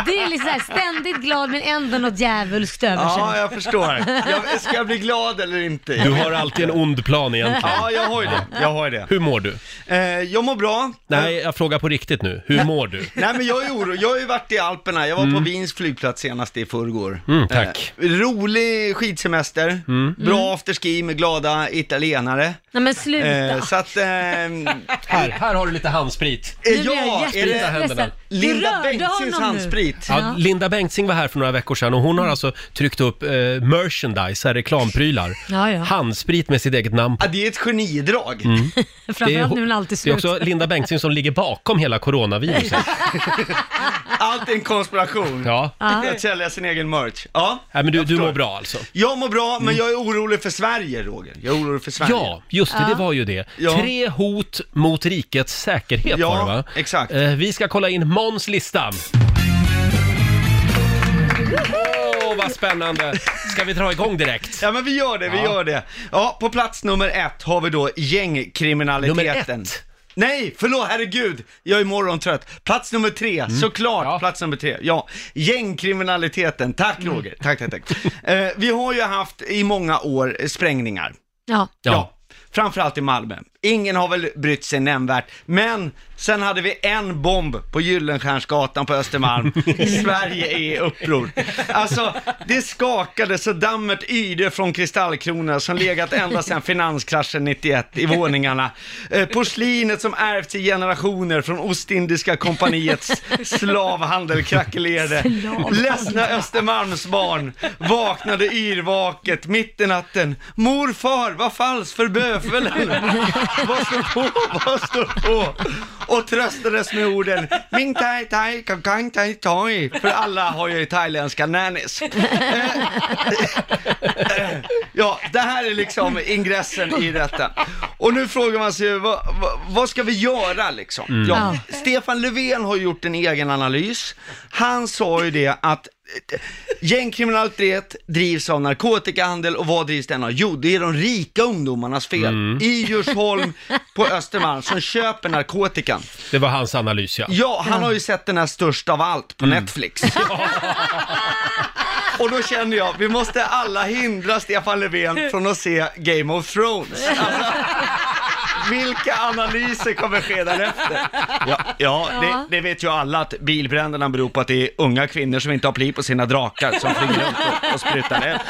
det är liksom så här, ständigt glad men ändå något djävulskt över sig. Ja, jag förstår. Jag, ska jag bli glad eller inte? Du har alltid en ond plan egentligen. Ja, jag har ju det. Jag har ju det. Hur mår du? Eh, jag mår bra. Nej, jag frågar på riktigt nu. Hur mår du? Nej men jag är orolig. Jag har ju varit i Alperna. Jag var på Wiens flygplats senast i förrgår. Mm, tack. Eh, rolig skidsemester. Bra afterski med glada italienare. Nej men sluta. Eh, så att... ehm, Här, här har du lite handsprit. Jag ja, är det Linda Bengtzings handsprit? Ja, Ja. Linda Bengtzing var här för några veckor sedan och hon har alltså tryckt upp eh, merchandise, här reklamprylar. Ja, ja. Handsprit med sitt eget namn på. Ja, det är ett genidrag. Framförallt nu när allt är det är slut. också Linda Bengtzing som ligger bakom hela coronaviruset. Allt är en konspiration. Ja, Att sälja sin egen merch. Ja, Nej, men du, du mår bra alltså? Jag mår bra, men jag är orolig för Sverige, Roger. Jag är orolig för Sverige. Ja, just det, det var ju det. Ja. Tre hot mot rikets säkerhet Ja, var det va? exakt. Eh, vi ska kolla in Måns lista. Åh, vad spännande! Ska vi dra igång direkt? Ja men vi gör det, vi Ja. gör det. Ja, på plats nummer ett har vi då gängkriminaliteten. Nummer ett? Nej, förlåt, herregud. Jag är morgontrött. Plats nummer tre, såklart. Mm. Ja. Plats nummer tre. Ja, gängkriminaliteten. Tack Mm. Roger. Tack, tack, tack. eh, vi har ju haft i många år eh, sprängningar. Ja. Ja. Framförallt i Malmö. Ingen har väl brytt sig nämnvärt. Men sen hade vi en bomb på Gyllenstiernsgatan på Östermalm. Sverige är i uppror. Alltså, det skakade så dammet yrde från kristallkronorna som legat ända sedan finanskraschen 91 i våningarna. Eh, porslinet som ärvts i generationer från Ostindiska kompaniets slavhandel krackelerade. Ledsna Östermalmsbarn vaknade yrvaket mitt i natten. Morfar, vad falskt för böfeln? Vad står på? Vad står på? Och tröstades med orden Ming tai tai kang kang tai toi. För alla har ju thailändska nannies. Ja, det här är liksom ingressen i detta. Och nu frågar man sig, vad, vad, ska vi göra liksom? Mm. Ja, Stefan Löfven har gjort en egen analys. Han sa ju det att gängkriminalitet drivs av narkotikahandel och vad drivs den av? Jo, det är de rika ungdomarnas fel. Mm. I Djursholm på Östermalm som köper narkotikan. Det var hans analys ja. Ja, han har ju sett den här Störst av allt på Netflix. Och då känner jag, vi måste alla hindra Stefan Löfven från att se Game of Thrones. Alltså, vilka analyser kommer ske därefter? Ja, ja det, det vet ju alla att bilbränderna beror på att det är unga kvinnor som inte har pli på sina drakar som flyger runt och, och sprutar eld.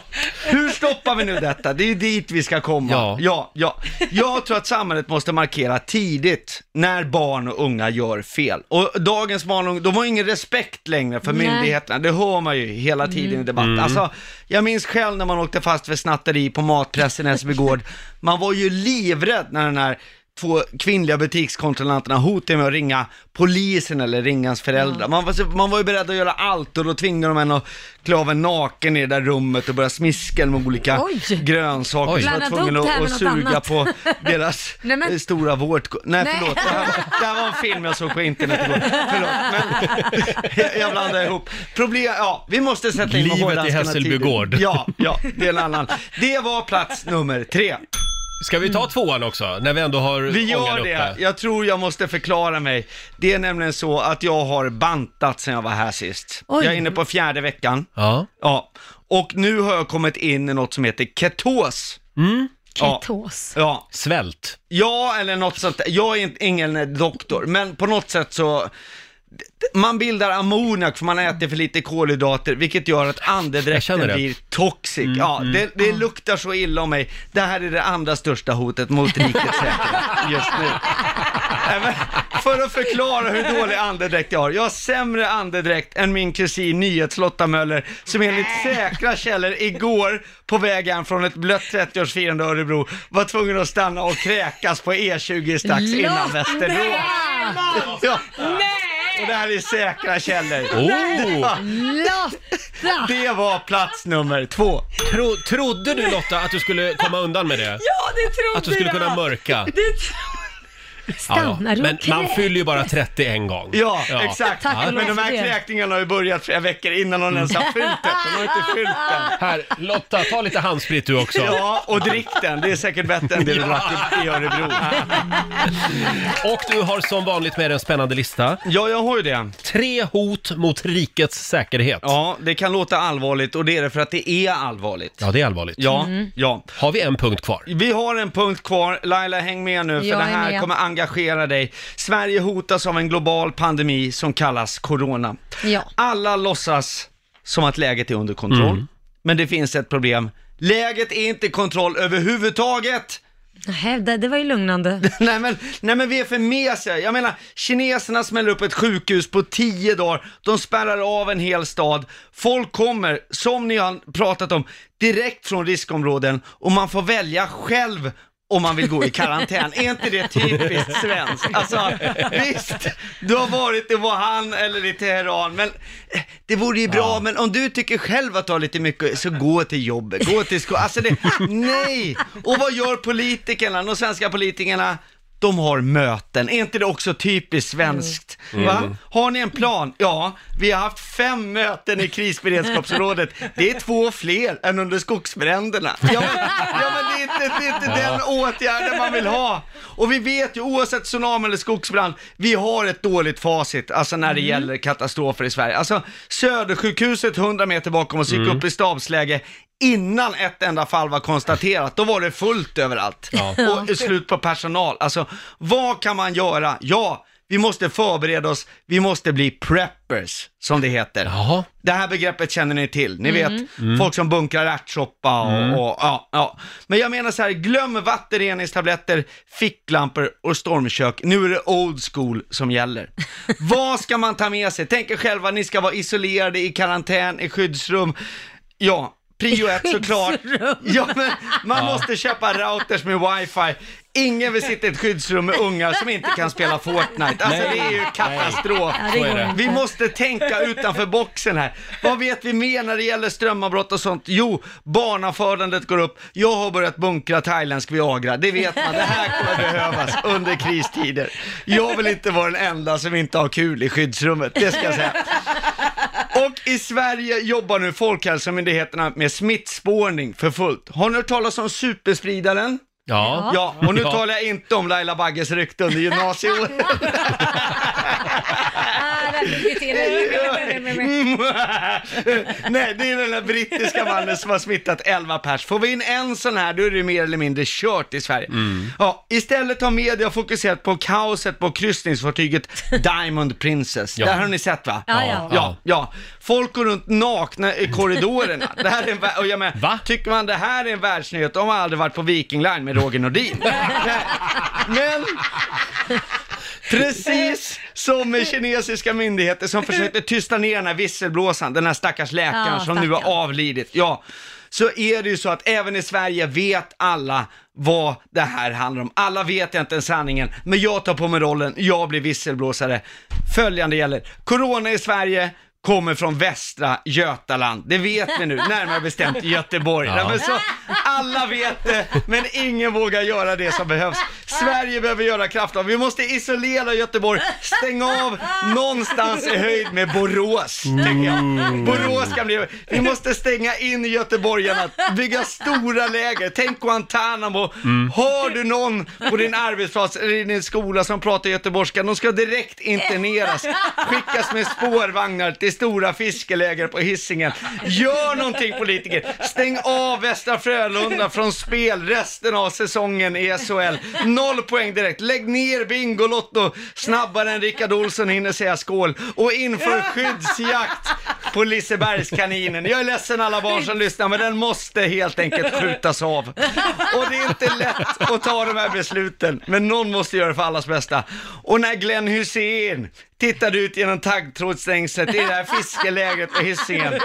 Hur stoppar vi nu detta? Det är ju dit vi ska komma. Ja. Ja, ja. Jag tror att samhället måste markera tidigt när barn och unga gör fel. Och dagens barn och unga, de har ingen respekt längre för Nej. myndigheterna. Det hör man ju hela tiden i debatten. Alltså, jag minns själv när man åkte fast för snatteri på matpressen i Hässelbygård. Man var ju livrädd när den här två kvinnliga butikskontrollanterna hotade med att ringa polisen eller ringa hans föräldrar. Man, var, så- man var ju beredd att göra allt och då tvingade de en att klä av en naken i det där rummet och börja smiska med olika Oj. grönsaker. Oj. Så var Blandat tvungen ihop det här att, med att något suga annat. på deras Nej, men- eh, stora vårt... Nej, Nej. förlåt. Det här, det här var en film jag såg på internet igår. Förlåt, men jag, jag blandar ihop. Problem, ja, vi måste sätta in Livet i hårdhandskarna Hässelbygård. tidigt. Ja, ja, det är en annan. Det var plats nummer tre. Ska vi ta tvåan också, när vi ändå har Vi gör ångan det. uppe? Jag tror jag måste förklara mig. Det är nämligen så att jag har bantat sen jag var här sist. Oj. Jag är inne på fjärde veckan. Ja. Ja, och nu har jag kommit in i något som heter ketos. Ja. Ketos. Ja, Svält. ja, eller något sånt där. Jag är inte- ingen doktor, men på något sätt så man bildar ammoniak för man äter för lite kolhydrater, vilket gör att andedräkten. Mm, blir toxic. ja, det, det luktar så illa om mig. Det här är det andra största hotet mot rikets säkerhet just nu. Nej, men För att förklara hur dålig andedräkt jag har. Jag har sämre andedräkt än min kusin Nyhetslotta Möller, som enligt säkra källor igår på vägen från ett blött 30-årsfirande i Örebro var tvungen att stanna och kräkas på E20 strax innan! Västerås. Ja. Och det här är säkra källor. Oh! Lotta! Det var plats nummer två. Tro, trodde du Lotta att du skulle komma undan med det? Ja, det trodde Att du skulle kunna mörka? Det Stannar du Men och man fyller ju bara 30 en gång. Ja, exakt. Tack och Men de här det. kräkningarna har ju börjat flera veckor innan de ens har fyllt det. De har inte fyllt den. Här, Lotta, ta lite handsprit du också. Ja, och drick den. Det är säkert bättre än det du drack i- i Örebro. Och du har som vanligt med dig en spännande lista. Ja, jag har ju det. Tre hot mot rikets säkerhet. Ja, det kan låta allvarligt och det är det för att det är allvarligt. Ja, det är allvarligt. Ja, ja. Har vi en punkt kvar? Vi har en punkt kvar. Laila, häng med nu, för Jag det är här med. kommer engagera dig. Sverige hotas av en global pandemi som kallas corona. Ja. Alla låtsas som att läget är under kontroll, Mm. men det finns ett problem. Läget är inte i kontroll överhuvudtaget. Nähä, det, det var ju lugnande. nej, men, nej men vi är för mesiga. Jag menar, kineserna smäller upp ett sjukhus på tio dagar, de spärrar av en hel stad. Folk kommer, som ni har pratat om, direkt från riskområden och man får välja själv om man vill gå i karantän. är inte det typiskt svenskt? Alltså, visst, du har varit i Wuhan eller i Teheran, men eh, det vore ju bra, men om du tycker själv att du har lite mycket, så gå till jobbet, gå till skolan. Alltså det, nej! Och vad gör politikerna, de svenska politikerna? De har möten, är inte det också typiskt svenskt? Va? Har ni en plan? Ja, vi har haft fem möten i krisberedskapsrådet. Det är två fler än under skogsbränderna. Ja men, ja, men det, är inte, det är inte den åtgärden man vill ha. Och vi vet ju, oavsett tsunami eller skogsbrand, vi har ett dåligt facit, alltså när det gäller katastrofer i Sverige. Alltså, Södersjukhuset 100 meter bakom oss gick upp i stabsläge innan ett enda fall var konstaterat. Då var det fullt överallt. Och slut på personal. Alltså, vad kan man göra? Ja, vi måste förbereda oss, vi måste bli preppers, som det heter. Jaha. Det här begreppet känner ni till. Ni vet, folk som bunkrar ärtsoppa och, och ja, ja. Men jag menar så här, glöm vattenreningstabletter, ficklampor och stormkök. Nu är det old school som gäller. Vad ska man ta med sig? Tänk er själva, ni ska vara isolerade i karantän, i skyddsrum. Ja, prio ett såklart. Ja, men man Ja. måste köpa routers med wifi. Ingen vill sitta i ett skyddsrum med ungar som inte kan spela Fortnite. Alltså Nej. det är ju katastrof. Så är det. Vi måste tänka utanför boxen här. Vad vet vi mer när det gäller strömavbrott och sånt? Jo, barnafödandet går upp. Jag har börjat bunkra thailändsk Viagra. Det vet man, det här kommer behövas under kristider. Jag vill inte vara den enda som inte har kul i skyddsrummet, det ska jag säga. Och i Sverige jobbar nu Folkhälsomyndigheterna med smittspårning för fullt. Har ni hört talas om superspridaren? Ja. Ja, och nu Ja. talar jag inte om Laila Bagges rykte under gymnasieåret. Ah, där fick vi till det. Nej, det är den där brittiska mannen som har smittat 11 pers. Får vi in en sån här, då är det mer eller mindre kört i Sverige. Ja, istället har media fokuserat på kaoset på kryssningsfartyget Diamond Princess. Ja. Det här har ni sett va? Ja, ja. Ja, ja. Folk går runt nakna i korridorerna. Det här är en, och jag menar, Va? tycker man det här är en världsnyhet, de har aldrig varit på Viking Line med Roger Nordin. Men Precis som med kinesiska myndigheter som försökte tysta ner den här visselblåsaren, den här stackars läkaren Ja, som nu har stackarn. avlidit. Ja, så är det ju så att även i Sverige vet alla vad det här handlar om. Alla vet inte sanningen, men jag tar på mig rollen, jag blir visselblåsare. Följande gäller, Corona i Sverige kommer från västra Götaland. Det vet vi nu, närmare bestämt Göteborg. Ja. Nej, men så, alla vet det, men ingen vågar göra det som behövs. Sverige behöver göra krafttag. Vi måste isolera Göteborg, stänga av någonstans i höjd med Borås, tycker jag. Borås kan bli... Vi måste stänga in göteborgarna, bygga stora läger. Tänk Guantanamo. Har du någon på din arbetsplats eller i din skola som pratar göteborgska, de ska direkt interneras, skickas med spårvagnar till stora fiskeläger på Hisingen. Gör någonting politiker. Stäng av Västra Frölunda från spel resten av säsongen i SHL. Noll poäng direkt. Lägg ner Bingolotto snabbare än Rickard Olsson hinner säga skål och inför skyddsjakt på Lisebergskaninen. Jag är ledsen alla barn som lyssnar, men den måste helt enkelt skjutas av. Och det är inte lätt att ta de här besluten, men någon måste göra det för allas bästa. Och när Glenn Hussein tittade ut genom taggtrådsstängslet i det här fiskelägret på Hisingen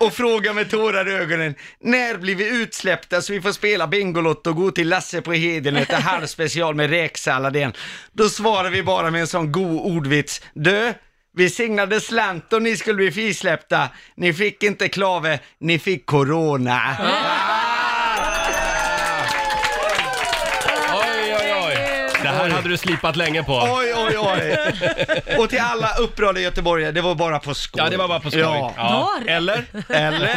och frågade med tårar i ögonen, när blir vi utsläppta så vi får spela Bingolotto och gå till Lasse på Heden och äta halvspecial med räksallad igen? Då svarade vi bara med en sån god ordvits, Dö, vi signade slant och ni skulle bli frisläppta. Ni fick inte klave, ni fick corona. Oj, oj, oj. Det här hade du slipat länge på. Oj, oj, oj. Och till alla upprörda göteborgare, det var bara på skoj. Ja, det var bara på skoj. Ja. Var? Eller? Eller?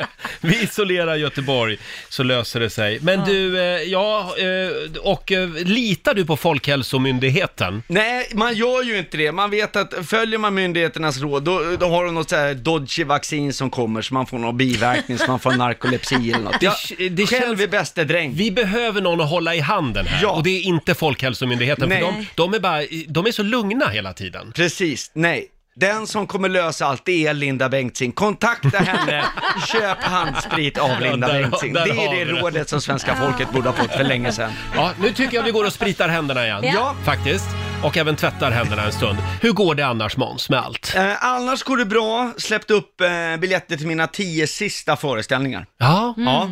Vi isolerar Göteborg så löser det sig. Men du, eh, ja, eh, och eh, litar du på Folkhälsomyndigheten? Nej, man gör ju inte det. Man vet att följer man myndigheternas råd, då, då har de något så här dodgy vaccin som kommer, så man får någon biverkning, så man får narkolepsi eller något. Jag, Det- själv känns- är bäste dräng. Vi behöver någon att hålla i handen Ja. och det är inte Folkhälsomyndigheten Nej. för de, de, är bara, de är så lugna hela tiden. Precis, nej. Den som kommer lösa allt, det är Linda Bengtzing. Kontakta henne, köp handsprit av Linda där- Bengtzing. där Det har är det det. rådet som svenska folket borde ha fått för länge sedan. Ja, nu tycker jag vi går och spritar händerna igen. Ja. Faktiskt. Och även tvättar händerna en stund. Hur går det annars Måns med allt? Eh, annars går det bra, släppt upp eh, biljetter till mina tio sista föreställningar. Ja, Ja.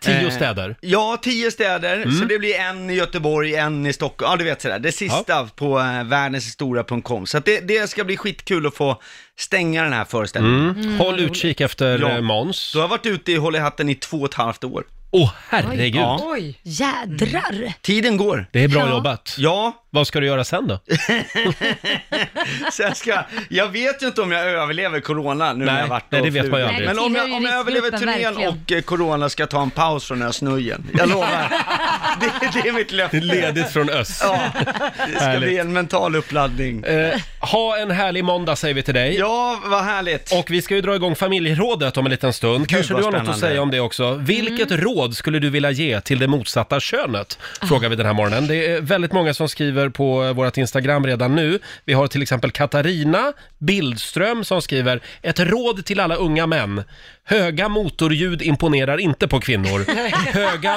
tio Eh, städer. Ja, tio städer, Mm. så det blir en i Göteborg, en i Stockholm, ja du vet sådär. Det sista på eh, världenshistoria.com. Så att det, det ska bli skitkul att få stänga den här föreställningen. Mm. Håll utkik efter Ja. ja. Måns. Du har varit ute i Håll i hatten i två och ett halvt år. Åh, herregud. Oj. Jädrar! Tiden går. Det är bra Ja. jobbat. Ja, Vad ska du göra sen då? så jag ska, jag vet ju inte om jag överlever corona nu när Nej, jag varit nej, det vet man ju aldrig. Men om jag, om jag överlever turnén verkligen. och eh, corona ska jag ta en paus från Ösnöjen. Jag lovar. det, det är mitt löfte. Ledigt från öst. Ja, det ska Härligt. bli en mental uppladdning. Eh, ha en härlig måndag säger vi till dig. Ja, vad härligt. Och vi ska ju dra igång familjerådet om en liten stund. Kanske vad du har något att spännande. säga om det också. Vilket råd skulle du vilja ge till det motsatta könet? Frågar vi den här morgonen. Det är väldigt många som skriver på eh, vårt Instagram redan nu. Vi har till exempel Katarina Bildström som skriver ett råd till alla unga män. Höga motorljud imponerar inte på kvinnor. Höga,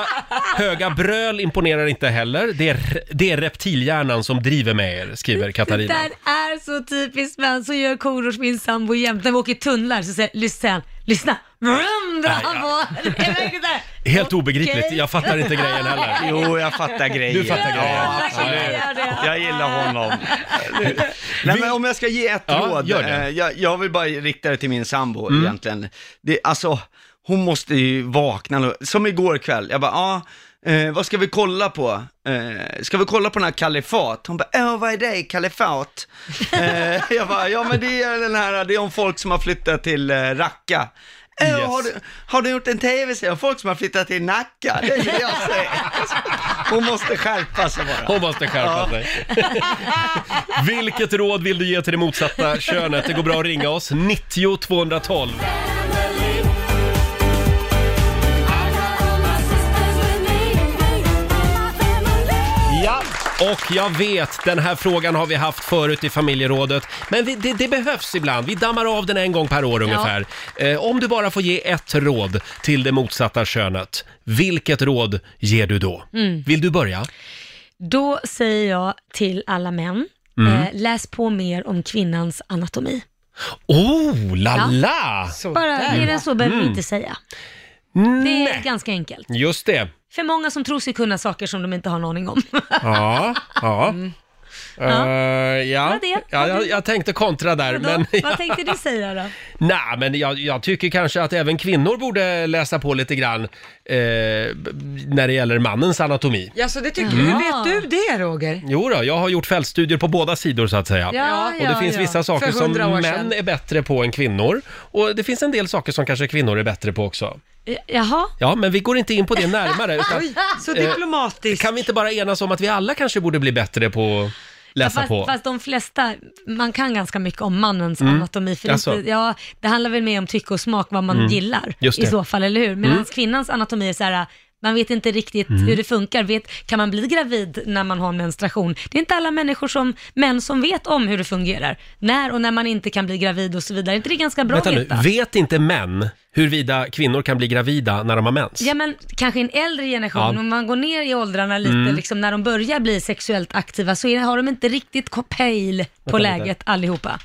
höga bröl imponerar inte heller. Det är, det är reptilhjärnan som driver med er, skriver Det Katarina. där är så typiskt män, så gör Korosh min sambo jämt. När vi åker tunnlar så säger lyssna, Lyssna! Vrum, drar han på. Det är verkligen så här. Helt obegripligt, jag fattar inte grejen heller. Jo, jag fattar grejen. Du fattar grejen. Ja, Jag absolut. gör det. Jag gillar honom. Nej, men om jag ska ge ett Ja, råd, gör det. Mm. eh, jag, jag vill bara rikta det till min sambo egentligen. Det, alltså, hon måste ju vakna, nu. som igår kväll, jag bara, ja, eh, vad ska vi kolla på? Eh, ska vi kolla på den här Kalifat? Hon bara, åh vad är det, Kalifat? eh, jag bara, ja men det är den här, det är om folk som har flyttat till eh, Raqqa. Yes. har, du, har du gjort en tv-serie om folk som har flyttat till Nacka? Det vill jag se. Hon måste skärpa sig bara. Hon måste skärpa sig. Vilket råd vill du ge till det motsatta könet? Det går bra att ringa oss. 90 212. Och jag vet, den här frågan har vi haft förut i familjerådet. Men vi, det, det behövs ibland. Vi dammar av den en gång per år ungefär. Eh, om du bara får ge ett råd till det motsatta könet, vilket råd ger du då? Vill du börja? Då säger jag till alla män, Mm. eh, läs på mer om kvinnans anatomi. Oh, la la! Bara mer än så behöver vi inte säga. Det är Mm. Nej, ganska enkelt. just det. För många som tror sig kunna saker som de inte har en aning om. Ja, ja. Ja. Det? ja Vad jag, jag tänkte kontra där, Vadå? men... Vad tänkte du säga då? Nej, men jag, jag tycker kanske att även kvinnor borde läsa på lite grann eh, när det gäller mannens anatomi. Ja, så det tycker Mm. du. Hur vet du det, Roger? Jo då, jag har gjort fältstudier på båda sidor så att säga. Ja, och det ja, finns ja. vissa saker För som 100 år män sedan. är bättre på än kvinnor. Och det finns en del saker som kanske kvinnor är bättre på också. Jaha? Ja, men vi går inte in på det närmare. Utan, Oj, så Eh, diplomatiskt. kan vi inte bara enas om att vi alla kanske borde bli bättre på läsa fast, på? fast de flesta, man kan ganska mycket om mannens anatomi. För det, Alltså. inte, ja, det handlar väl mer om tycke och smak, vad man gillar just i det. så fall, eller hur? Medan kvinnans anatomi är så här, man vet inte riktigt hur det funkar. Vet, kan man bli gravid när man har menstruation? Det är inte alla människor som, män som vet om hur det fungerar. När och när man inte kan bli gravid och så vidare. Är inte det ganska bra Vänta att nu, veta? vet inte män huruvida kvinnor kan bli gravida när de har mens? Ja men kanske en äldre generation, Ja. Mm. om man går ner i åldrarna lite, liksom, när de börjar bli sexuellt aktiva så har de inte riktigt pejl på Vänta lite. läget allihopa.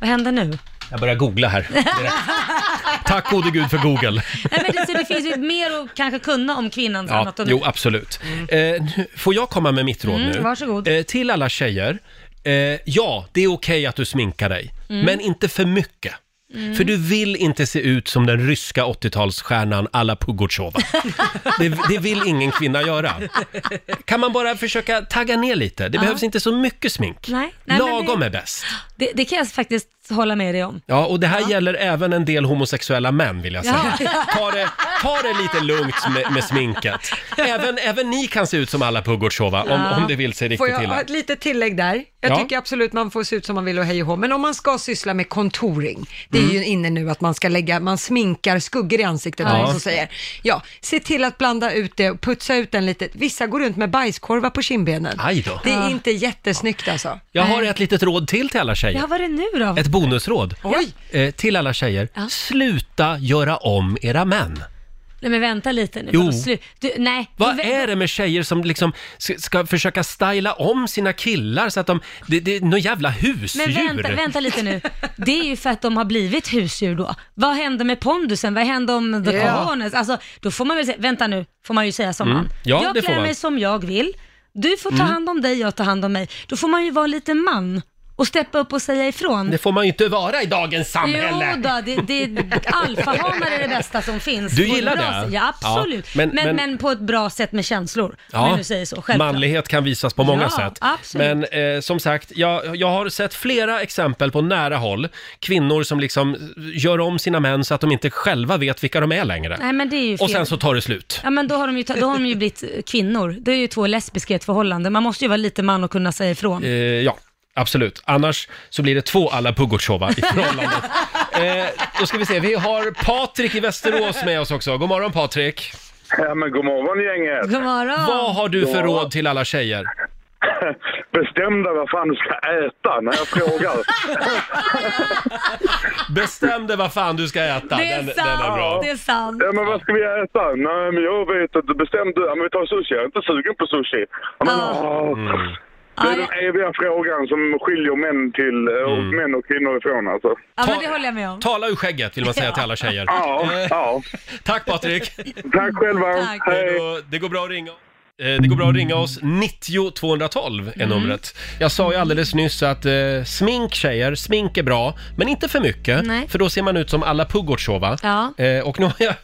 Vad händer nu? Jag börjar googla här. direkt. Tack gode gud för Google. Nej, men det, så det finns ju mer att kanske kunna om kvinnans Ja, anatomi. jo, absolut. Eh, nu- får jag komma med mitt råd Mm, nu? varsågod. Eh, till alla tjejer. Eh, ja, det är okej att du sminkar dig, Mm. men inte för mycket. För du vill inte se ut som den ryska 80-talsstjärnan alla Pugotjova. Det, det vill ingen kvinna göra. Kan man bara försöka tagga ner lite? Det behövs inte så mycket smink. Nej, nej, men Lagom är bäst. Det, det kan jag faktiskt hålla med dig om. Ja, och det här gäller även en del homosexuella män vill jag säga. Ta, det, ta det lite lugnt med, med sminket. Även, även ni kan se ut som alla Pugotjova om, Ja. om det vill sig Får riktigt jag ha ett litet tillägg där? Jag Ja. tycker absolut man får se ut som man vill och hej och hå, men om man ska syssla med kontoring, det är Mm. ju inne nu att man ska lägga, man sminkar skuggor i ansiktet, Ja. ja. som säger. Ja, se till att blanda ut det och putsa ut den lite. Vissa går runt med bajskorvar på kindbenen. Aj då. Det är inte jättesnyggt alltså. Jag har ett litet råd till till alla tjejer. Ja, vad är det nu då? Ett bonusråd. Oj. Eh, till alla tjejer. Ja. Sluta göra om era män. Nej men vänta lite nu. Jo. Vadå, Du, nej. Vad du, är det med tjejer som liksom ska, ska försöka styla om sina killar så att de... Det, det är några jävla husdjur. Men vänta, vänta lite nu. Det är ju för att de har blivit husdjur då. Vad hände med pondusen? Vad hände om the Ja. corners? Alltså, då får man väl säga, vänta nu, får man ju säga som man. Ja, jag det får klär man. mig som jag vill. Du får ta hand om dig, jag tar hand om mig. Då får man ju vara lite man och steppa upp och säga ifrån. Det får man ju inte vara i dagens samhälle. Jo då, det, det, alfahanar är det bästa som finns. Du På ett gillar bra det? sätt. Ja, absolut. Ja, men- men, men, men- på ett bra sätt med känslor. Om jag nu säger så, självklart. manlighet kan visas på många Ja, sätt. absolut. Men eh, som sagt, jag, jag har sett flera exempel på nära håll. Kvinnor som liksom gör om sina män så att de inte själva vet vilka de är längre. Nej men det är ju fel. Och sen så tar det slut. Ja men då har de ju, ta- då har de ju blivit kvinnor. Det är ju två lesbiska i ett förhållande. Man måste ju vara lite man och kunna säga ifrån. Eh, ja, absolut. Annars så blir det två alla Pugotjova i förhållandet. eh, då ska vi se, vi har Patrik i Västerås med oss också. God morgon Patrik! Ja, men god morgon gänget. God morgon. Vad har du för råd till alla tjejer? Bestäm dig vad fan du ska äta när jag frågar. Bestäm dig vad fan du ska äta. Det är den, sant. den är bra. Det är sant. Ja, men vad ska vi äta? Nej, men jag vet att bestäm du. Ja, men vi tar sushi. Jag är inte sugen på sushi. Ja, men, Ja. åh. Det är den eviga frågan som skiljer män, till, eh, och män och kvinnor ifrån alltså. Ja, men det håller jag med om. Tala ur skägget vill man säga till alla tjejer. Ja, Eh, ja. Tack Patrik! Tack själva! Tack. Hej. Det går bra att ringa Eh, det går bra att ringa oss, 90 212 är Mm. numret. Jag sa ju alldeles nyss att eh, smink tjejer, smink är bra, men inte för mycket, Nej. för då ser man ut som alla Pugotsova. Ja. Eh, och nu har jag,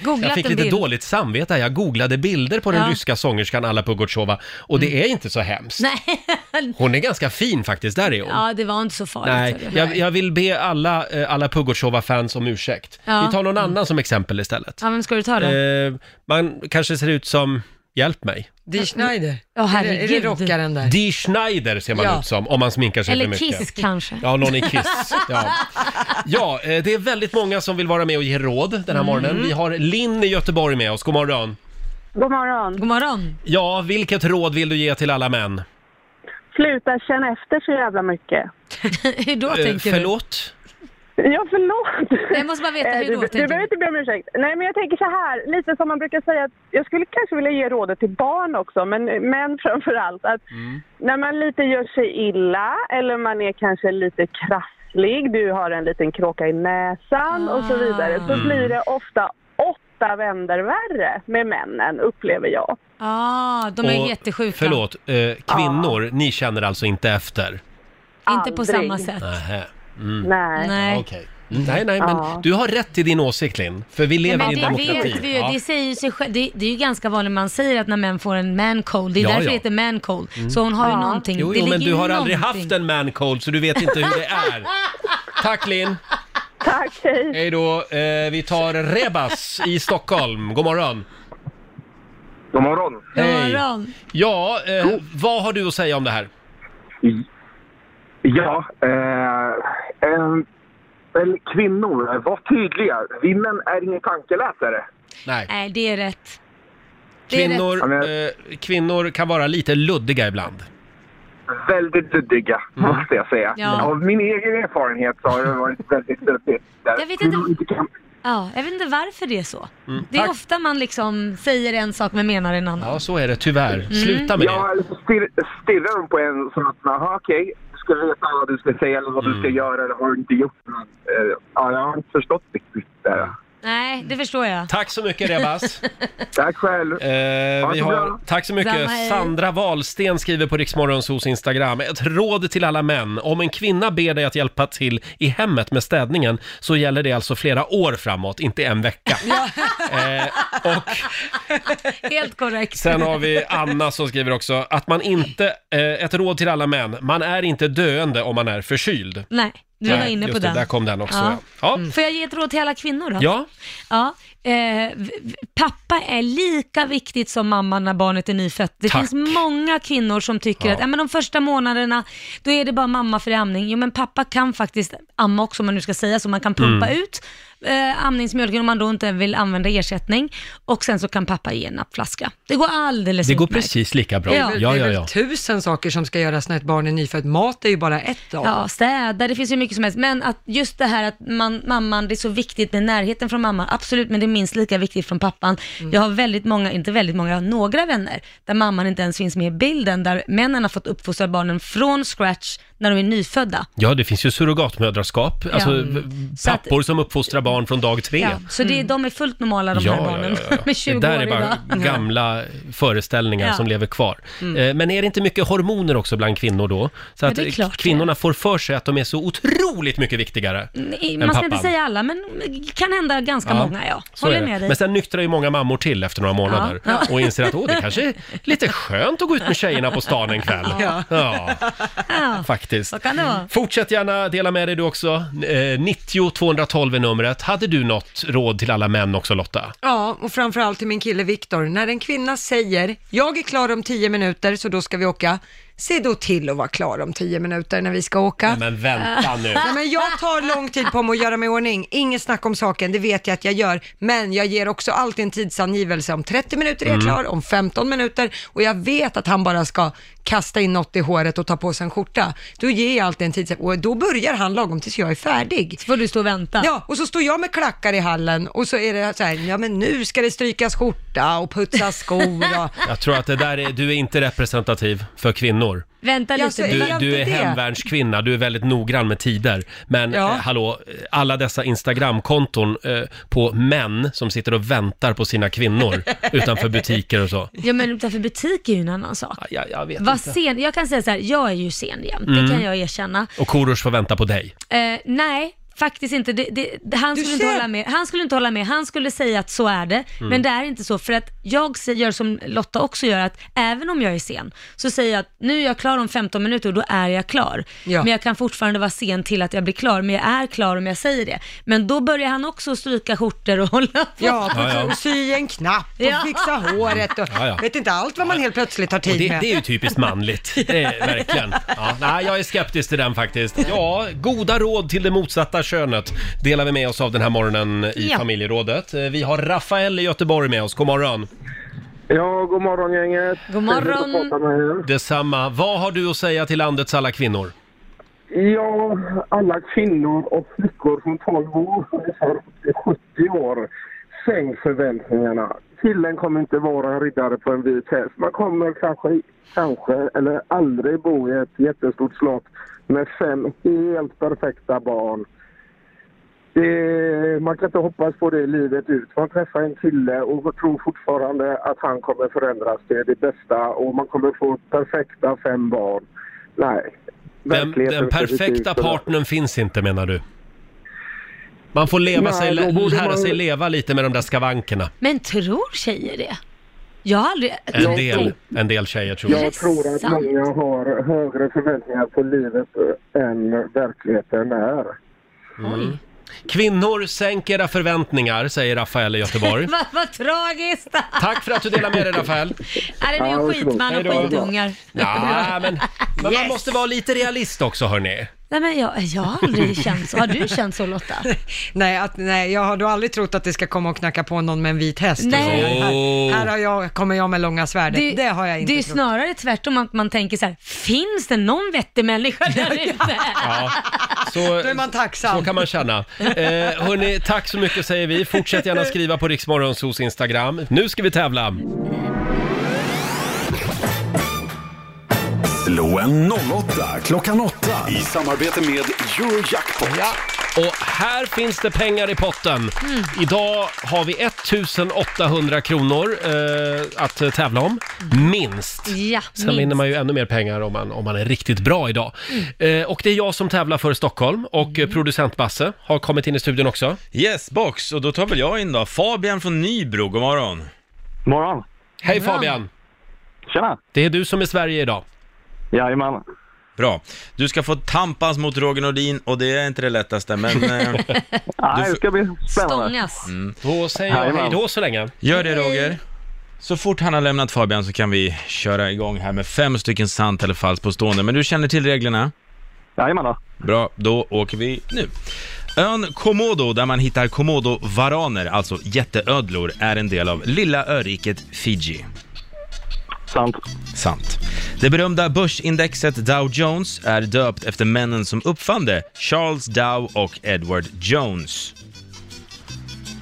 Googlat jag fick en lite bild. dåligt samvete här. Jag googlade bilder på den Ja. ryska sångerskan Alla Pugotsova och det är inte så hemskt. Nej. Hon är ganska fin faktiskt, där är hon. Ja, det var inte så farligt. Nej, hörru. jag, jag vill be alla, eh, alla Pugotsova-fans om ursäkt. Ja. Vi tar någon annan som exempel istället. Ja, vem ska du ta då? Eh, man kanske ser ut som, hjälp mig, Dee Schneider. Ja, är, det, är det herregud. rockaren där? Dee Schneider ser man Ja. ut som om man sminkar sig Eller för mycket. Kiss kanske. Ja, någon i Kiss. Ja, ja eh, det är väldigt många som vill vara med och ge råd den Mm. här morgonen. Vi har Linn i Göteborg med oss. God morgon. God morgon. God morgon. Ja, vilket råd vill du ge till alla män? Sluta känna efter så jävla mycket. hur då Eh, tänker du? förlåt? Ja, förlåt. Jag måste bara veta, Eh, hur du, då du tänker behöver inte be om ursäkt. Nej, men jag tänker så här, lite som man brukar säga, att jag skulle kanske vilja ge rådet till barn också, men män framför allt. Att när man lite gör sig illa eller man är kanske lite krasslig, du har en liten kråka i näsan och så vidare, så Mm. blir det ofta åtta vänder värre med männen, upplever jag. Ja, de är Och, jättesjuka. Förlåt, eh, kvinnor, ni känner alltså inte efter? Inte på Aldrig. samma sätt. Nähä. Mm. Nej. Nej. Okej. Mm, Nej, nej, men Ja. du har rätt i din åsikt Linn, för vi lever Men i en det demokrati. vet vi ju, Ja. det säger ju sig själv. Det, det är ju ganska vanligt man säger att när män får en man cold, det är Ja, därför ja. det heter man cold. Så hon har ju någonting. Jo, det jo men ligger du ju har aldrig någonting. haft en man cold så du vet inte hur det är. Tack Linn! Tack, hej. Hej då! Eh, vi tar Rebas i Stockholm. God morgon! God morgon. God morgon. Ja, eh, vad har du att säga om det här? Ja, eh, eh, väl kvinnor, var tydliga. Vi män är ingen tankeläsare. Nej. Nej, det är rätt. Det är Kvinnor, Ja, men- eh, kvinnor kan vara lite luddiga ibland. Väldigt luddiga, måste jag säga. Ja. Av min egen erfarenhet så har det varit väldigt luddigt. Där Jag vet kvinnor inte- kan- Ja, jag vet inte varför det är så. Mm, Det är tack. ofta man liksom säger en sak men menar en annan. Ja, så är det tyvärr. Mm. Sluta med Ja, det. eller så stirr, stirrar de på en som att, jaha okej, ska veta vad du ska säga eller vad Mm. du ska göra eller vad du inte gjort. Eh, ja, jag har inte förstått riktigt det. Nej, det förstår jag. Tack så mycket Rebas. Tack själv. Eh, vi har, tack så mycket. Samma, hej. Sandra Wahlsten skriver på Riksmorgonsos Instagram. Ett råd till alla män. Om en kvinna ber dig att hjälpa till i hemmet med städningen så gäller det alltså flera år framåt, inte en vecka. eh, och Helt korrekt. sen har vi Anna som skriver också att man inte, eh, ett råd till alla män, man är inte döende om man är förkyld. Nej, du var Nej, inne på just den. det, där kom den också. Ja. Ja. Ja. Får jag ge ett råd till alla kvinnor då? ja. Ja, eh, v- v- pappa är lika viktigt som mamma när barnet är nyfött. Det Tack. finns många kvinnor som tycker Ja. att ja, men de första månaderna, då är det bara mamma för amning. Jo men pappa kan faktiskt amma också om man nu ska säga så. Man kan pumpa Mm. ut eh, amningsmjölken om man då inte vill använda ersättning och sen så kan pappa ge en nappflaska. Det går alldeles Det går utmärkt. precis lika bra. Ja. Ja, det är ja, väl ja. tusen saker som ska göras när ett barn är nyfött. Mat är ju bara ett av. Ja, städa, det finns ju mycket som helst. Men att just det här att man, mamman, det är så viktigt med närheten från mamman, absolut, men det är minst lika viktigt från pappan. Mm. Jag har väldigt många, inte väldigt många, jag har några vänner där mamman inte ens finns med i bilden, där männen har fått uppfostra barnen från scratch när de är nyfödda. Ja, det finns ju surrogatmödraskap, alltså Mm. Så att- pappor som uppfostrar barn från dag tre. Ja, så det, de är fullt normala de här barnen, med 20 Det där år är bara idag. gamla föreställningar Ja. som lever kvar. Mm. Eh, Men är det inte mycket hormoner också bland kvinnor då? Så att eh, klart det kvinnorna får för sig att de är så otroligt mycket viktigare Nej, än Man ska pappan. inte säga alla, men kan hända ganska många, ja. Håller med dig. Men sen nyktrar ju många mammor till efter några månader Ja. Ja. och inser att åh, det kanske är lite skönt att gå ut med tjejerna på stan en kväll. Ja. Ja, Ja, faktiskt. kan det vara. Fortsätt gärna dela med dig du också. Eh, 90 212 är numret. Hade du något råd till alla män också Lotta? Ja, och framförallt till min kille Viktor. När en kvinna säger, jag är klar om tio minuter så då ska vi åka, se då till att vara klar om tio minuter när vi ska åka. Nej, men vänta nu. Nej, men jag tar lång tid på mig att göra mig i ordning, inget snack om saken, det vet jag att jag gör, men jag ger också alltid en tidsangivelse, om 30 minuter är jag Mm. klar, om 15 minuter, och jag vet att han bara ska kasta in något i håret och ta på sig en skjorta. Då ger jag alltid en tid, och då börjar han lagom tills jag är färdig. Så får du stå och vänta. Ja, och så står jag med klackar i hallen och så är det så här, ja men nu ska det strykas skjorta skjorta och putsa skor och... Jag tror att det där är, du är inte representativ för kvinnor. Vänta lite. så är Du, du är det? hemvärnskvinna, du är väldigt noggrann med tider. Men Ja. eh, hallå, alla dessa Instagramkonton eh, på män som sitter och väntar på sina kvinnor utanför butiker och så. Ja men utanför butik är ju en annan sak. Ja, jag, jag vet Var inte. sen, jag kan säga så här, jag är ju sen jämt, Mm. det kan jag erkänna. Och Korosh får vänta på dig. Eh, nej, faktiskt inte. Det, det, det, han, skulle inte hålla med. han skulle inte hålla med. Han skulle säga att så är det, Mm. men det är inte så. För att jag gör som Lotta också gör, att även om jag är sen, så säger jag att nu är jag klar om 15 minuter och då är jag klar. Ja. Men jag kan fortfarande vara sen till att jag blir klar, men jag är klar om jag säger det. Men då börjar han också stryka skjortor och hålla på. Ja, Ja, ja. och sy en knapp och Ja. fixa håret och Ja, ja. vet inte allt vad man helt plötsligt har Och tid det, med. det är ju typiskt manligt. Det är verkligen. Ja, nej, jag är skeptisk till den faktiskt. Ja, goda råd till det motsatta könet delar vi med oss av den här morgonen i Ja. familjerådet. Eh, Vi har Rafael i Göteborg med oss. God morgon. Ja, god morgon gänget. God morgon. Trevligt att prata med er. Detsamma. Vad har du att säga till landets alla kvinnor? Ja, alla kvinnor och flickor från 12 år ungefär upp till 70 år. Sänk förväntningarna. Killen kommer inte vara en riddare på en vit häst. Man kommer kanske, kanske eller aldrig bo i ett jättestort slott med fem helt perfekta barn. Det, man kan inte hoppas på det livet ut. Man träffar en kille och tror fortfarande att han kommer förändras till det bästa och man kommer få perfekta fem barn. Nej. Den, den perfekta partnern finns inte menar du? Man får leva Nej, sig, lära man- sig leva lite med de där skavankerna. Men tror tjejer det? Jag har aldrig... En del, en del tjejer tror jag. Jag tror att många har högre förväntningar på livet än verkligheten är. Mm. Kvinnor, sänk era förväntningar, säger Rafael i Göteborg. Vad vad tragiskt! Tack för att du delar med dig Rafael. Är det varsågod. skitman och skitungar? Ja, men, men man Yes. måste vara lite realist också hörni. Nej men jag, jag har aldrig känt så. Har du känt så Lotta? Nej, att, nej, jag har då aldrig trott att det ska komma och knacka på någon med en vit häst. Nej. Och så. Här, här har jag, kommer jag med långa svärdet. Det, har jag inte Det är trott. snarare tvärtom att man tänker så här, finns det någon vettig människa där ute? Ja, så, Då är man tacksam. så kan man känna. Eh, hörni, tack så mycket säger vi. Fortsätt gärna skriva på Riksmorgonsos Instagram. Nu ska vi tävla. Slå en 08 klockan 8 i samarbete med Eurojackpot. Ja, och här finns det pengar i potten. Mm. Idag har vi 1800 kronor eh, att eh, tävla om, minst. Ja, Sen minst. vinner man ju ännu mer pengar om man, om man är riktigt bra idag. Mm. Eh, och det är jag som tävlar för Stockholm och eh, producent Basse har kommit in i studion också. Yes, box. Och då tar väl jag in då. Fabian från Nybro, god morgon. Morgon. Hej. Fabian! Tjena. Det är du som är Sverige idag. Jajamän. Bra. Du ska få tampas mot Roger Nordin och det är inte det lättaste, men eh, Nej, det ska bli spännande. Stångas. Då säger jag Jajamän. hej då så länge. gör det Roger. Så fort han har lämnat Fabian så kan vi köra igång här med fem stycken sant eller falskt påstående. Men du känner till reglerna? Jajamän då. Bra, då åker vi nu. Ön Komodo, där man hittar komodovaraner, alltså jätteödlor, är en del av lilla öriket Fiji. Sant. Sant. Det berömda börsindexet Dow Jones är döpt efter männen som uppfann det, Charles Dow och Edward Jones.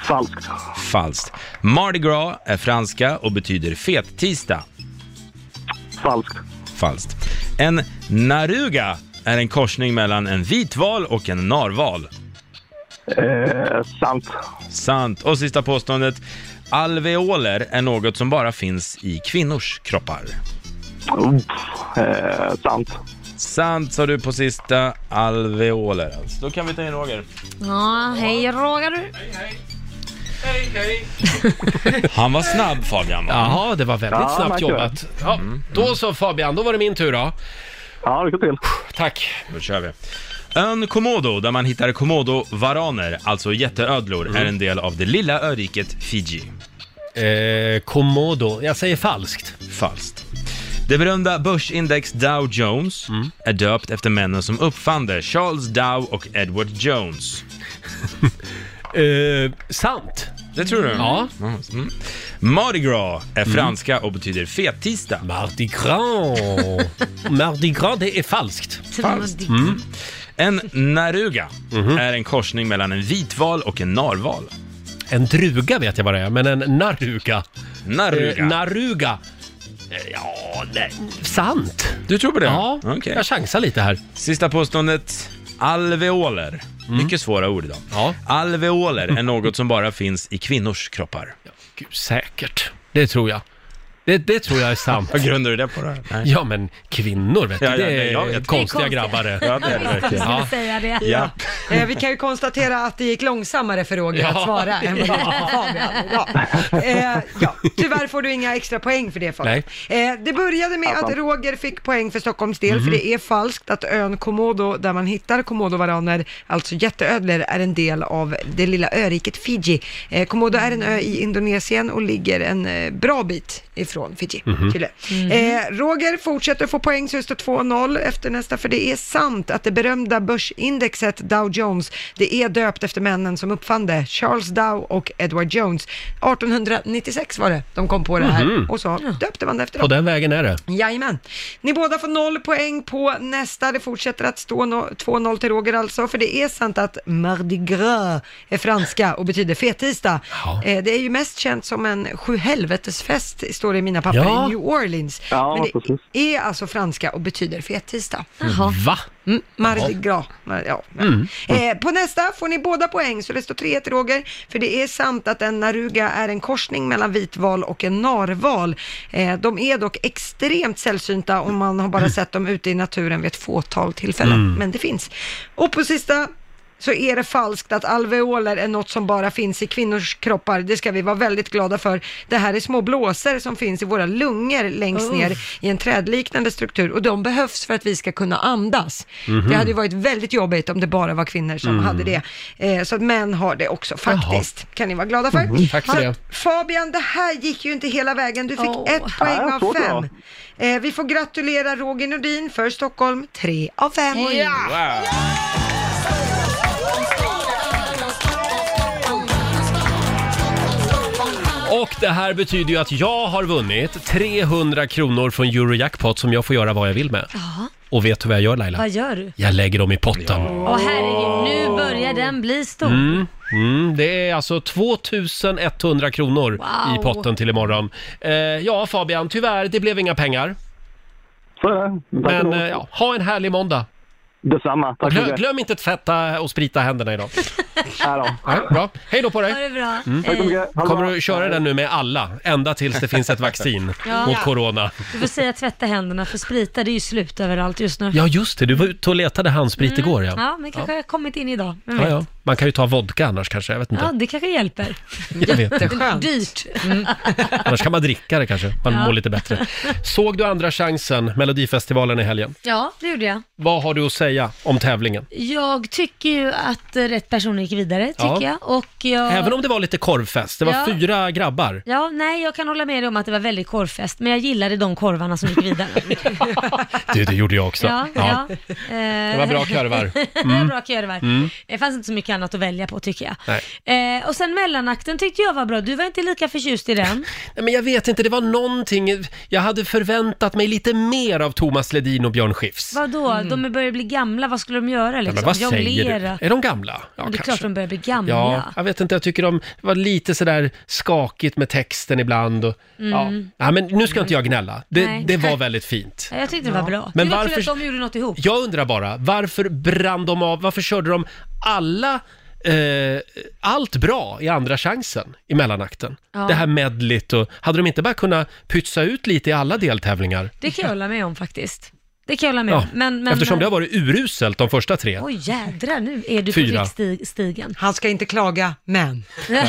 Falskt. Falskt. Mardi Gras är franska och betyder fet-tisdag. Falskt. Falskt. En naruga är en korsning mellan en vitval och en narval. Eh, sant. Sant. Och sista påståendet. Alveoler är något som bara finns i kvinnors kroppar. Oh, eh, sant. Sant sa du på sista alveoler alltså. Då kan vi ta in Roger. Ja, hej Roger. Han var snabb Fabian va? Jaha, det var väldigt Ja, snabbt jobbat. Ja, då så Fabian, då var det min tur då. Ja, lycka till. Tack. Då kör vi. Ön Komodo, där man hittar komodovaraner, alltså jätteödlor, är en del av det lilla öriket Fiji. Eh, Komodo, jag säger falskt. Falskt. Det berömda börsindex Dow Jones är döpt efter männen som uppfann det, Charles Dow och Edward Jones. Eh, sant. Det tror du? Ja. Mm. Mardi Gras är franska och betyder fet-tisdag. Mardi Gras. Mardi Gras, det är falskt. Falskt. Mm. En naruga är en korsning mellan en vitval och en narval. En druga vet jag vad det är, men en naruga. Naruga. Eh, Naruga. Eh, Ja, det, sant. Du tror på det? Ja, Okej. jag chansar lite här. Sista påståendet. Alveoler. Mycket svåra ord idag. Ja. Alveoler är något som bara finns i kvinnors kroppar. Gud, säkert. Det tror jag. Det, det tror jag är sant. Vad grundar du det på då? Nej. Ja, men kvinnor vet du, Ja, ja, det är jag vet. konstiga Det är grabbar det. Ja, det är det Jag verkligen. Ja. säga det. Ja. Eh, vi kan ju konstatera att det gick långsammare för Roger att Ja. svara än vad det gick för Fabian. Ja. Eh, ja. Tyvärr får du inga extra poäng för det Fabian. Eh, det började med att Roger fick poäng för Stockholms del, för det är falskt att ön Komodo, där man hittar komodovaraner, alltså jätteödlor, är en del av det lilla öriket Fiji. Eh, Komodo är en ö i Indonesien och ligger en eh, bra bit ifrån Fiji. Chile. Eh, Roger fortsätter få poäng så det står 2-0 efter nästa, för det är sant att det berömda börsindexet Dow Jones, det är döpt efter männen som uppfann det, Charles Dow och Edward Jones. 1896 var det de kom på det här och så döpte man det efter På dem. den vägen är det. Jajamän. Ni båda får noll poäng på nästa. Det fortsätter att stå no- 2-0 till Roger alltså, för det är sant att Mardi Gras är franska och betyder fettisdag. Ja. Eh, det är ju mest känt som en sjuhelvetesfest, står det i mina papper, Ja. i New Orleans. Ja, Men det precis. är alltså franska och betyder fettisdag. Va? Mm, Mardi Gras. Mar- Ja. Eh, på nästa får ni båda poäng, så det står 3 till Roger. För det är sant att en naruga är en korsning mellan vitval och en narval. Eh, de är dock extremt sällsynta och man har bara sett dem ute i naturen vid ett fåtal tillfällen. Men det finns. Och på sista så är det falskt att alveoler är något som bara finns i kvinnors kroppar. Det ska vi vara väldigt glada för. Det här är små blåsor som finns i våra lungor längst ner i en trädliknande struktur och de behövs för att vi ska kunna andas. Det hade ju varit väldigt jobbigt om det bara var kvinnor som hade det. Eh, så att män har det också faktiskt. Kan ni vara glada för. Tack för det. Fabian, det här gick ju inte hela vägen. Du fick Åh. ett poäng Ja, av fem. Eh, vi får gratulera Roger Nordin för Stockholm, tre av fem. Wow. Och det här betyder ju att jag har vunnit 300 kronor från Eurojackpot som jag får göra vad jag vill med. Ja, Och vet du vad jag gör Laila? vad gör du? Jag lägger dem i potten. Åh herregud, nu börjar den bli stor. Mm, mm, det är alltså 2100 kronor Wow. i potten till imorgon. Eh, ja Fabian, tyvärr, det blev inga pengar. Så är det. Tack Men ändå. eh, ja, ha en härlig måndag. Detsamma. Tack så Glöm, inte tvätta och sprita händerna idag. Ja, bra, hej då på Ha dig. det bra. Mm. Tack så Hej. mycket. Ha det Kommer bra. du köra den nu med alla, ända tills det finns ett vaccin Ja. mot corona? Du får säga tvätta händerna för sprita, det är ju slut överallt just nu. Ja, just det, du var ute och letade handsprit igår ja. Ja, men kanske har kommit in idag. Vem Ja, vet? ja. Man kan ju ta vodka annars kanske, jag vet inte. Ja, det kanske hjälper. Jag vet. Jätteskönt. Dyrt. Annars kan man dricka det kanske, man Ja. mår lite bättre. Såg du Andra chansen, Melodifestivalen i helgen? Ja, det gjorde jag. Vad har du att säga om tävlingen? Jag tycker ju att eh, rätt person gick vidare, tycker Ja. jag. Och jag... Även om det var lite korvfest, det var Ja. fyra grabbar. Ja, nej, jag kan hålla med dig om att det var väldigt korvfest, men jag gillade de korvarna som gick vidare. Du, det gjorde jag också. Ja, ja. Det var bra korvar. Mm. bra korvar. Mm. Det fanns inte så mycket annat att välja på tycker jag. Eh, och sen mellanakten tyckte jag var bra. Du var inte lika förtjust i den. Nej, men jag vet inte, det var någonting, jag hade förväntat mig lite mer av Thomas Ledin och Björn Skifs. Vadå? De börjar bli gamla, vad skulle de göra Ja, liksom? men vad säger Jonglera? du? Är de gamla? Ja, det är kanske. klart de börjar bli gamla. Ja, jag vet inte, jag tycker de var lite sådär skakigt med texten ibland. Och, ja. Mm. ja, men nu ska inte jag gnälla. Det, det var väldigt fint. Ja, Jag tyckte det var bra. Men det var varför- kul att de gjorde något ihop. Jag undrar bara, varför brann de av, varför körde de alla Eh, allt bra i andra chansen i mellanakten. Ja. Det här medligt och hade de inte bara kunnat pytsa ut lite i alla deltävlingar? Det kan jag hålla med om faktiskt. Det kan jag hålla med Ja, om. Men, men, eftersom det har varit uruselt de första tre. Oj jädrar, nu är du Fyra. på riksstigen. Han ska inte klaga, men. Nej,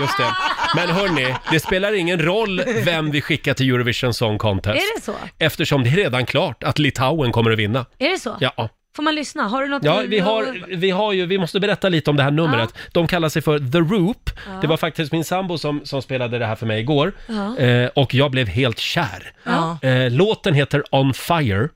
just det. Men hörni, det spelar ingen roll vem vi skickar till Eurovision Song Contest. Är det så? Eftersom det är redan klart att Litauen kommer att vinna. Är det så? Ja. Får man lyssna? Har du något? Ja, vi har, vi har ju, vi måste berätta lite om det här numret. De kallar sig för The Roop. Ja. Det var faktiskt min sambo som, som spelade det här för mig igår. Ja. Eh, och jag blev helt kär. Ja. Eh, låten heter On Fire.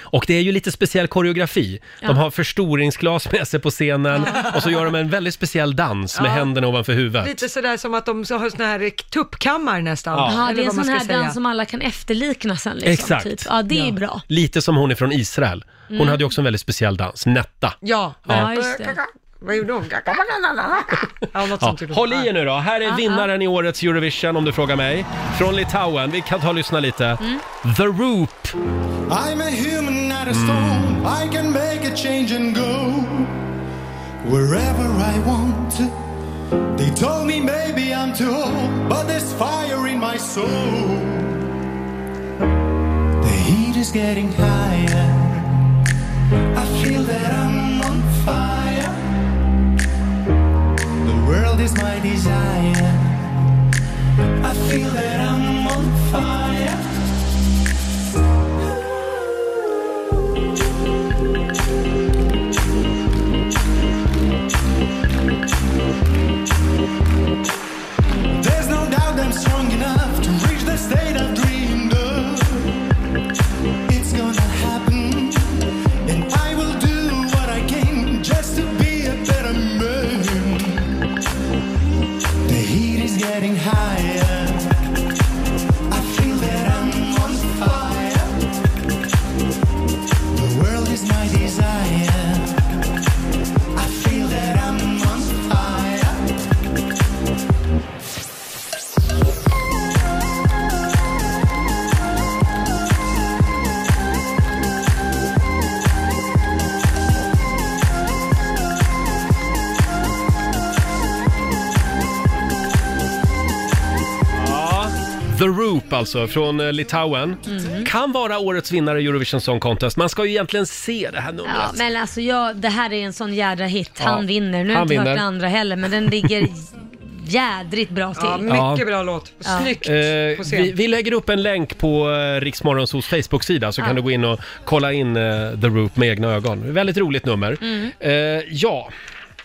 Och det är ju lite speciell koreografi. De har förstoringsglas med sig på scenen och så gör de en väldigt speciell dans med Ja. händerna ovanför huvudet. Lite sådär som att de så har såna här tuppkammar nästan. Ja. Ja, det är en sån här dans som alla kan efterlikna sen liksom. Exakt. Typ. Ja, det är bra. Lite som hon är från Israel. Hon Mm. hade ju också en väldigt speciell dans, Netta. Ja, Ja, just det. Vad gjorde hon? Ja, något Ja, sånt gjorde hon. håll i er nu då. Här är vinnaren i årets Eurovision om du frågar mig. Från Litauen. Vi kan ta och lyssna lite. Mm. The Roop. I'm a human, not a stone. I can make a change and go wherever I want. They told me maybe I'm too old, but there's fire in my soul. The heat is getting higher. I feel that I'm world is my desire. I feel that I'm on The Roop alltså, från eh, Litauen. Mm. Kan vara årets vinnare i Eurovision Song Contest. Man ska ju egentligen se det här numret. Ja, men alltså jag, det här är en sån jädra hit. Ja, Han vinner. Nu har jag inte hört den andra heller, men den ligger jädrigt bra till. Ja, mycket Ja. bra låt. Ja. Snyggt Eh, på scen. vi, vi lägger upp en länk på eh, Riksmorgonsos Facebook-sida så Ja. kan du gå in och kolla in eh, The Roop med egna ögon. Väldigt roligt nummer. Mm. Eh, ja,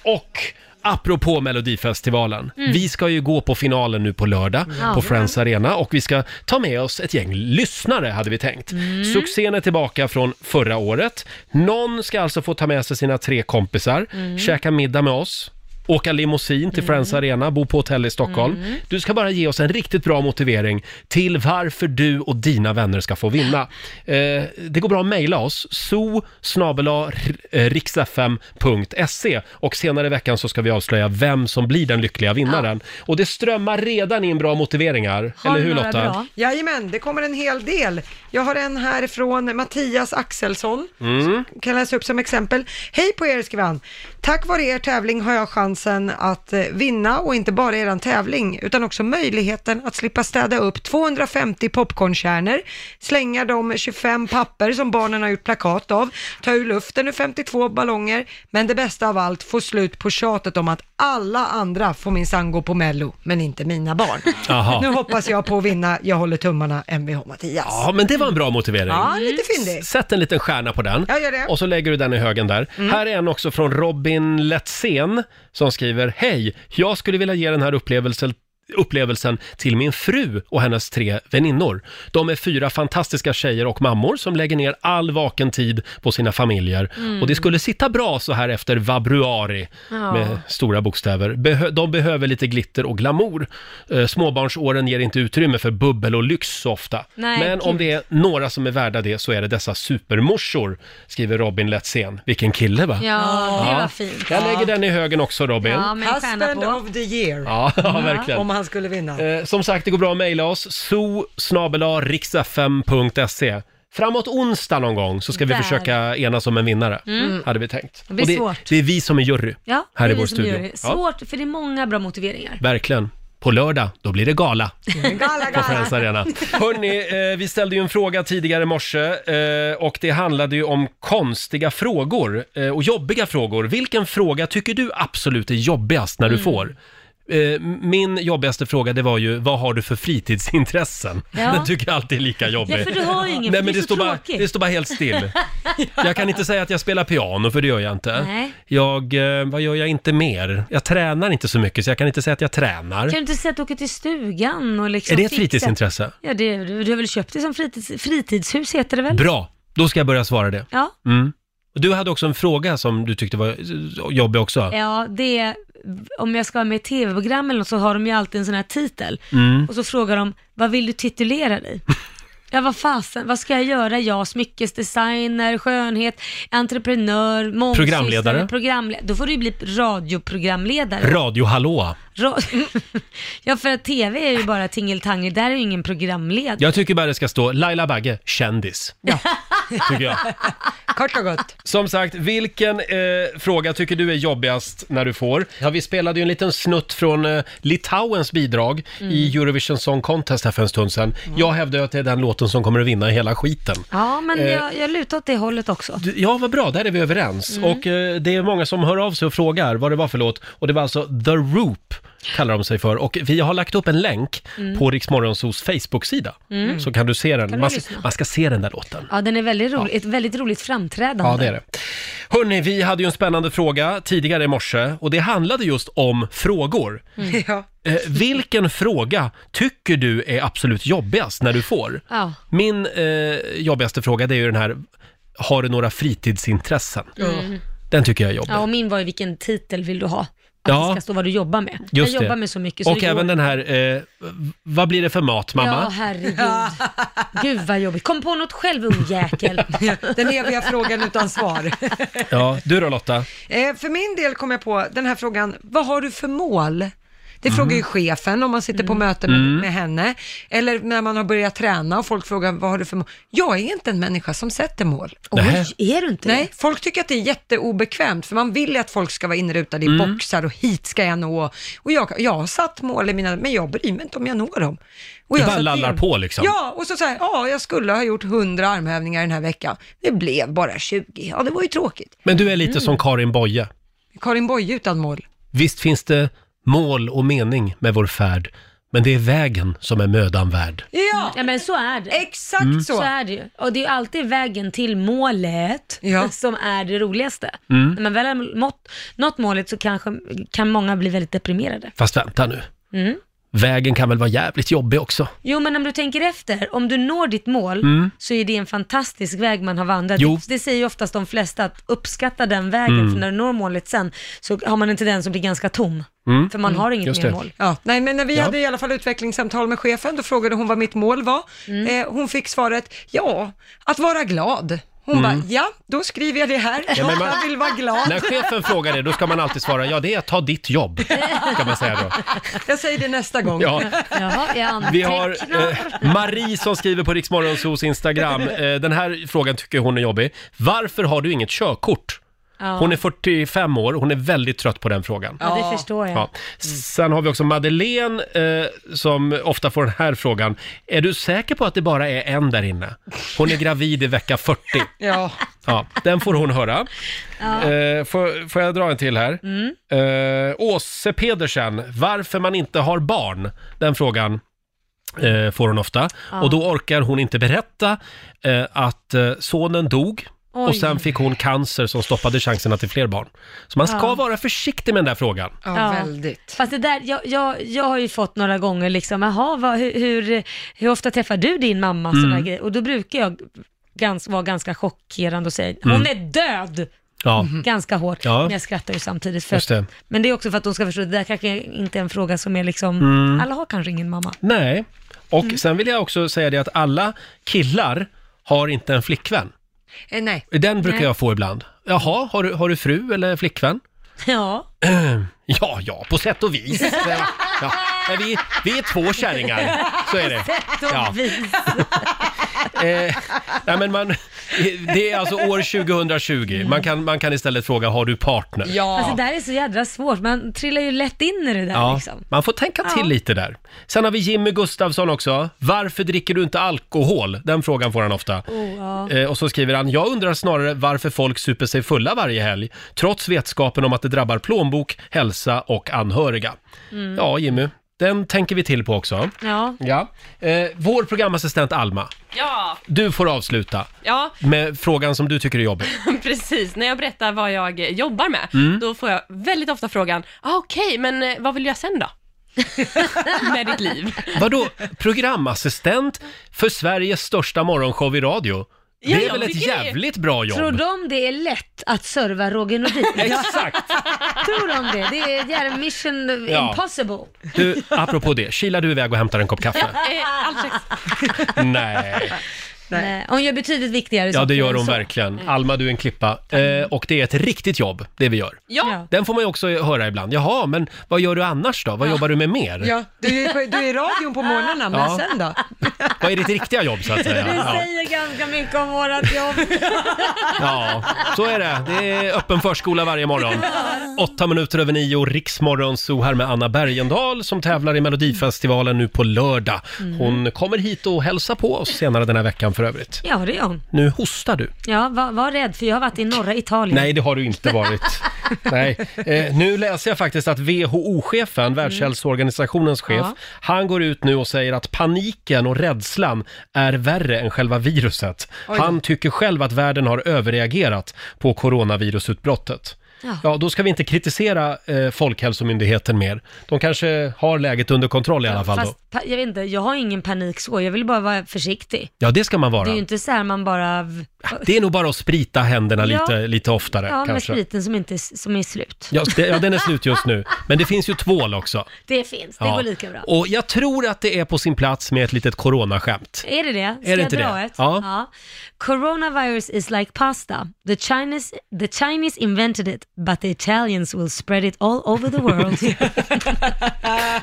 och apropå Melodifestivalen. Mm. Vi ska ju gå på finalen nu på lördag Ja. på Friends Arena och vi ska ta med oss ett gäng lyssnare hade vi tänkt. Mm. Succén är tillbaka från förra året. Någon ska alltså få ta med sig sina tre kompisar, Mm. käka middag med oss åka limousin till Friends Arena, bo på hotell i Stockholm. Mm. Du ska bara ge oss en riktigt bra motivering till varför du och dina vänner ska få vinna. Eh, det går bra att mejla oss, so riksfm.se och senare i veckan så ska vi avslöja vem som blir den lyckliga vinnaren. Och det strömmar redan in bra motiveringar, eller hur Lotta? Jajamän, det kommer en hel del. Jag har en här från Mattias Axelsson. Mm. kan läsa upp som exempel. Hej på er, skriver han. Tack vare er tävling har jag chansen att eh, vinna och inte bara eran tävling utan också möjligheten att slippa städa upp 250 popcornkärnor, slänga de 25 papper som barnen har gjort plakat av, ta ur luften ur 52 ballonger, men det bästa av allt, få slut på tjatet om att alla andra får minsann gå på mello, men inte mina barn. Jaha. Nu hoppas jag på att vinna, jag håller tummarna, Mvh Mattias. Ja, men det var en bra motivering. Ja, lite fyndig. S- Sätt en liten stjärna på den. Jag gör det. Och så lägger du den i högen där. Mm. Här är en också från Robin Letzén som skriver Hej, jag skulle vilja ge den här upplevelsen upplevelsen till min fru och hennes tre väninnor. De är fyra fantastiska tjejer och mammor som lägger ner all vaken tid på sina familjer. Mm. Och det skulle sitta bra så här efter vabruari Ja. med stora bokstäver. Behö- de behöver lite glitter och glamour. Eh, småbarnsåren ger inte utrymme för bubbel och lyx så ofta. Nej, Men om det är några som är värda det så är det dessa supermorsor, skriver Robin Letzén. Vilken kille va? Ja, det var fint. Jag lägger den i högen också Robin. Ja, med en stjärna Husband på. of the year. Ja, ja, verkligen. Om han skulle vinna. Eh, som sagt, det går bra att mejla oss. so riksfm.se. Framåt onsdag någon gång så ska vi Där. försöka enas om en vinnare, Mm. hade vi tänkt. Det blir Och svårt. det är vi som är jury Ja, här det i är vår vi som studio. det. Ja, Svårt, för det är många bra motiveringar. verkligen. På lördag, då blir det gala Gala, på Friends Arena. Hörni, eh, vi ställde ju en fråga tidigare i morse eh, och det handlade ju om konstiga frågor eh, och jobbiga frågor. Vilken fråga tycker du absolut är jobbigast när du Mm. får? Eh, Min jobbigaste fråga det var ju, vad har du för fritidsintressen? Ja. Den tycker jag alltid är lika jobbig. Ja, för du har ju ingen, Nej, men det står, bara, det står bara helt still. Jag kan inte säga att jag spelar piano, för det gör jag inte. Nej. Jag, eh, vad gör jag inte mer? Jag tränar inte så mycket, så jag kan inte säga att jag tränar. Kan du inte säga att du åker till stugan och liksom Är det ett fixa- fritidsintresse? Ja, det, du, du har väl köpt det som fritids, fritidshus heter det väl? Bra, då ska jag börja svara det. Ja. Mm. Du hade också en fråga som du tyckte var jobbig också. Ja, det är, om jag ska vara med i tv-program eller något så har de ju alltid en sån här titel. Mm. Och så frågar de, vad vill du titulera dig? Ja, vad fasen, vad ska jag göra? Jag, smyckesdesigner, skönhet, entreprenör, mångsysslare, Programledare. programledare. Då får du ju bli radioprogramledare. Radio-hallå. Ra- ja, för att TV är ju bara tingeltangel, där är ju ingen programledare. Jag tycker bara det ska stå Laila Bagge, kändis. Ja. Tycker jag. Kort och gott. Som sagt, vilken eh, fråga tycker du är jobbigast när du får? Ja, vi spelade ju en liten snutt från eh, Litauens bidrag Mm. i Eurovision Song Contest här för en stund sedan. Jag hävdar ju att det är den låten som kommer att vinna hela skiten. Ja, men Eh, jag, jag lutar åt det hållet också. Du- Ja, vad bra, där är vi överens. Mm. Och eh, det är många som hör av sig och frågar vad det var för låt. Och det var alltså The Roop, kallar de sig för. Och vi har lagt upp en länk Mm. på Riksmorgonsos Facebook-sida. Mm. Så kan du se den. Kan du Man, lyssna? man ska se den där låten. Ja, den är väldigt rolig, ett väldigt roligt framträdande. Ja, det är det. Hörni, vi hade ju en spännande fråga tidigare i morse och det handlade just om frågor. Mm. Ja. Eh, vilken fråga tycker du är absolut jobbigast när du får? Ja. Min eh, jobbigaste fråga det är ju den här, har du några fritidsintressen? Mm. Den tycker jag är jobbig. Ja, och min var ju vilken titel vill du ha? Att Ja. det ska stå vad du jobbar med. Just jag det. jobbar med så mycket så Och det även går... den här, eh, vad blir det för mat Ja, mamma? herregud. Gud vad jobbigt. Kom på något själv ungjäkel. Den eviga frågan utan svar. Ja, du då Lotta? Eh, för min del kom jag på den här frågan, vad har du för mål? Det Mm. frågar ju chefen om man sitter på möte med, Mm. med henne. Eller när man har börjat träna och folk frågar, vad har du för mål? Jag är inte en människa som sätter mål. Nähä. är du inte Nej, folk tycker att det är jätteobekvämt, för man vill ju att folk ska vara inrutade i Mm. boxar och hit ska jag nå. Och jag, jag har satt mål i mina, men jag bryr mig inte om jag når dem. Och Du jag bara lallar igen. på liksom? Ja, och så säger ja, jag skulle ha gjort 100 armhävningar den här veckan. Det blev bara 20. Ja, det var ju tråkigt. Men du är lite Mm. som Karin Boye. Karin Boye utan mål. Visst finns det mål och mening med vår färd, men det är vägen som är mödan värd. Ja, ja men så är det. Exakt Mm. så. Så är det ju. Och det är ju alltid vägen till målet Ja. som är det roligaste. Mm. När man väl har mått, nått målet så kanske kan många bli väldigt deprimerade. Fast vänta nu, Mm. vägen kan väl vara jävligt jobbig också? Jo, men om du tänker efter, om du når ditt mål Mm. så är det en fantastisk väg man har vandrat. Jo. Det, det säger ju oftast de flesta, att uppskatta den vägen, Mm. för när du når målet sen så har man en tendens att bli ganska tom. Mm. För man har inget mer mål. Ja, nej, men när vi Ja. hade i alla fall utvecklingssamtal med chefen, då frågade hon vad mitt mål var. Mm. Eh, hon fick svaret, ja, att vara glad. Hon Mm. bara, ja, då skriver jag det här. Ja, men man- jag vill vara glad. När chefen frågar det, då ska man alltid svara ja, det är att ta ditt jobb, kan man säga då. Jag säger det nästa gång. Ja. Jaha, Vi har eh, Marie som skriver på Riksmorgonsos Instagram. Eh, den här frågan tycker hon är jobbig. Varför har du inget körkort? Ja. Hon är 45 år, hon är väldigt trött på den frågan. Ja, det förstår jag. Ja. Sen har vi också Madeleine eh, som ofta får den här frågan. Är du säker på att det bara är en där inne? Hon är gravid i vecka 40. Ja. Ja, den får hon höra. Ja. Eh, får, får jag dra en till här? Mm. Eh, Åse Pedersen, varför man inte har barn? Den frågan eh, får hon ofta. Ja. Och då orkar hon inte berätta eh, att eh, sonen dog. Oj. Och sen fick hon cancer som stoppade chanserna till fler barn. Så man ska Ja. vara försiktig med den där frågan. Ja, väldigt. Fast det där, jag, jag, jag har ju fått några gånger liksom, jaha, vad, hur, hur, hur ofta träffar du din mamma? Mm. Grejer. Och då brukar jag gans, vara ganska chockerande och säga, hon Mm. är död! Ja. Ganska hårt, Ja. men jag skrattar ju samtidigt. För Just det. att, men det är också för att de ska förstå, det där kanske inte är en fråga som är liksom, Mm. alla har kanske ingen mamma. Nej, och Mm. sen vill jag också säga det att alla killar har inte en flickvän. Eh, nej. Den brukar Nej. jag få ibland. Jaha, har du, har du fru eller flickvän? Ja. Ja, ja, på sätt och vis. Ja. Nej, Vi, vi är två kärringar, så är det. Sätt och Ja. vis. Eh, nej, men man, det är alltså år 2020. Man kan, man kan istället fråga, har du partner? Alltså det där är så jädra svårt, man trillar ju lätt in i det där Ja, liksom. man får tänka till Ja. lite där. Sen har vi Jimmy Gustafsson också. Varför dricker du inte alkohol? Den frågan får han ofta. Oh, ja. Eh, och så skriver han, jag undrar snarare varför folk super sig fulla varje helg, trots vetskapen om att det drabbar plånbok, hälsa och anhöriga. Mm. Ja, Jimmy, den tänker vi till på också. Ja. Ja. Eh, vår programassistent Alma, Ja, du får avsluta ja, med frågan som du tycker är jobbig. precis. När jag berättar vad jag jobbar med, Mm. då får jag väldigt ofta frågan, ah, okej, men eh, vad vill du göra sen då? med ditt liv. Vadå, programassistent för Sveriges största morgonshow i radio? Ja, det är jag väl ett tycker det. jävligt bra jobb? Tror de det är lätt att serva Roger Nordin? Exakt. Tror de det? Det är jävla mission Ja. impossible. Du, apropå det, kilar du iväg och hämtar en kopp kaffe? Eh, Nej. Nej. Hon gör betydligt viktigare Ja, saker det gör än hon så. verkligen. Alma, du är en klippa. Eh, och det är ett riktigt jobb, det vi gör. Ja. Den får man ju också höra ibland. Jaha, men vad gör du annars då? Vad jobbar du med mer? Ja, du är, på, du är i radion på morgnarna, men Ja. sen då? Vad är ditt riktiga jobb så att säga? Det Ja. säger ganska mycket om vårat jobb. ja, så är det. Det är öppen förskola varje morgon. Åtta minuter över nio, Riksmorgon Zoo här med Anna Bergendahl som tävlar i Melodifestivalen nu på lördag. Hon kommer hit och hälsa på oss senare den här veckan för övrigt. Ja, det är hon. Nu hostar du. Ja, var, var rädd för jag har varit i norra Italien. Nej, det har du inte varit. Nej. Eh, nu läser jag faktiskt att WHO-chefen, Världshälsoorganisationens chef, Ja. han går ut nu och säger att paniken och rädslan är värre än själva viruset. Oj då. Han tycker själv att världen har överreagerat på coronavirusutbrottet. Ja. Ja, då ska vi inte kritisera eh, Folkhälsomyndigheten mer. De kanske har läget under kontroll i alla fall då. Fast pa- jag vet inte, jag har ingen panik så. Jag vill bara vara försiktig. Ja, det ska man Det är vara. ju inte så här man bara... Det är nog bara att sprita händerna Ja. lite, lite oftare Ja, med kanske. spriten som, inte, som är slut. Ja, det, ja, den är slut just nu. Men det finns ju tvål också. Det finns, det Ja. går lika bra. Och jag tror att det är på sin plats med ett litet coronaskämt. Är det det? Ska Är det jag inte dra det? ett? Ja. Coronavirus is like pasta. The Chinese, the Chinese invented it, but the Italians will spread it all over the world.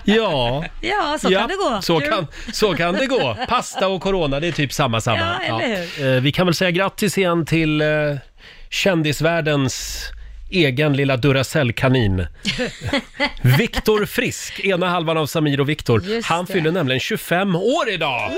Ja, ja, så ja, kan det gå. Så kan, så kan det gå. Pasta och corona, det är typ samma samma. Ja, eller Eh, Vi kan väl säga grattis igen till eh, kändisvärldens egen lilla Duracell-kanin. Viktor Frisk, ena halvan av Samir och Viktor. Just Han det. fyller nämligen 25 år idag!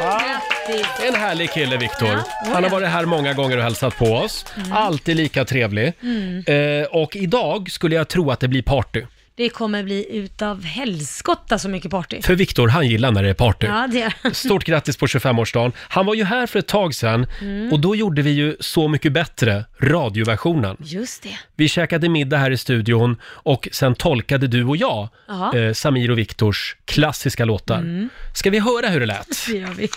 Grattis. En härlig kille, Viktor. Ja. Han har varit här många gånger och hälsat på oss. Alltid lika trevlig. Mm. Eh, och idag skulle jag tro att det blir party. Det kommer bli utav helskotta så mycket party. För Viktor, han gillar när det är party. Ja, det Stort grattis på 25-årsdagen. Han var ju här för ett tag sedan Mm. och då gjorde vi ju Så mycket bättre, radioversionen. Just det. Vi käkade middag här i studion och sen tolkade du och jag Ja. eh, Samir och Viktors klassiska låtar. Mm. Ska vi höra hur det lät? Det gör vi.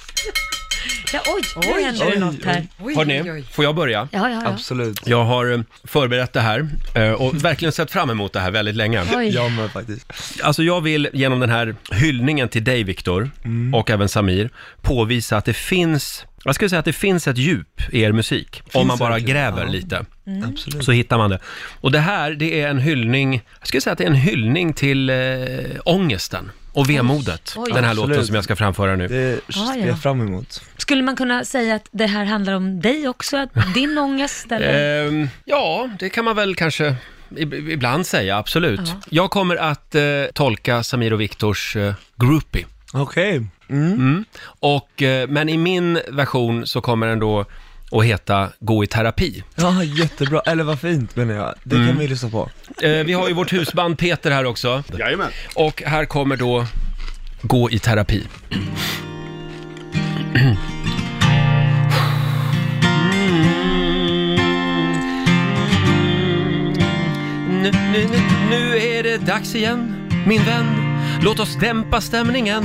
Ja, oj, nu händer det något här. Hörni, får jag börja? Ja, ja, ja. Absolut. Jag har eh, förberett det här eh, och verkligen sett fram emot det här väldigt länge. Oj. Jag med faktiskt. Alltså jag vill genom den här hyllningen till dig Viktor och även Samir påvisa att det finns, jag skulle säga att det finns ett djup i er musik. om man bara verkligen, gräver ja. lite. Absolut. Så hittar man det. Och det här, det är en hyllning, jag skulle säga att det är en hyllning till eh, ångesten och vemodet. Oj. Den här Absolut. låten som jag ska framföra nu. Det Ah, ser ja. jag fram emot. Skulle man kunna säga att det här handlar om dig också? Att Din ångest eller? Ehm, ja, det kan man väl kanske ib- ibland säga, absolut. Ja. Jag kommer att eh, tolka Samir och Viktors eh, groupie. Okej. Mm. Och, eh, men i min version så kommer den då att heta Gå i terapi. Ja, jättebra. Eller vad fint menar jag. Det Mm. kan vi lyssna på. Eh, vi har ju vårt husband Peter här också. Jajamän. Och här kommer då Gå i terapi. Nu, nu, nu, nu är det dags igen, min vän. Låt oss dämpa stämningen.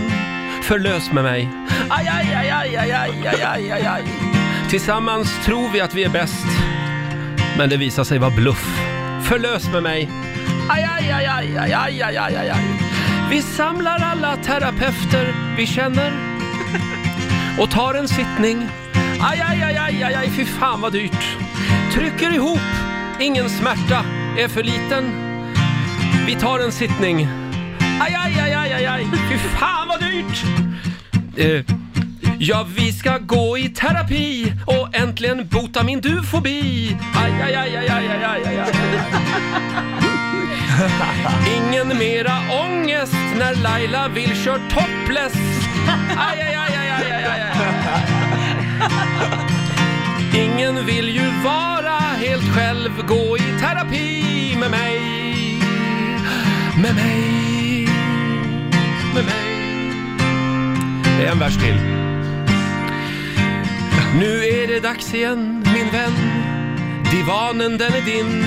Förlös med mig. Aj, aj, aj, aj, aj, aj, aj, aj, aj. Tillsammans tror vi att vi är bäst. Men det visar sig vara bluff. Förlös med mig. Aj, aj, aj, aj, aj, aj, aj, aj, aj. Vi samlar alla terapeuter vi känner och tar en sittning. Aj, aj, aj, aj, aj, aj, fy fan vad dyrt. Trycker ihop, ingen smärta är för liten. Vi tar en sittning. Aj, aj, aj, aj, aj, aj, fy fan vad dyrt. Eh, Ja, vi ska gå i terapi och äntligen bota min dufobi. Aj, aj, aj, aj, aj, aj, aj, aj. Ingen mera ångest när Laila vill köra topless. Aj, aj, aj, aj, aj, aj, aj, aj. Ingen vill ju vara helt själv, gå i terapi med mig. Med mig. Med mig. Det är en vers till. Nu är det dags igen, min vän. Divanen den är din.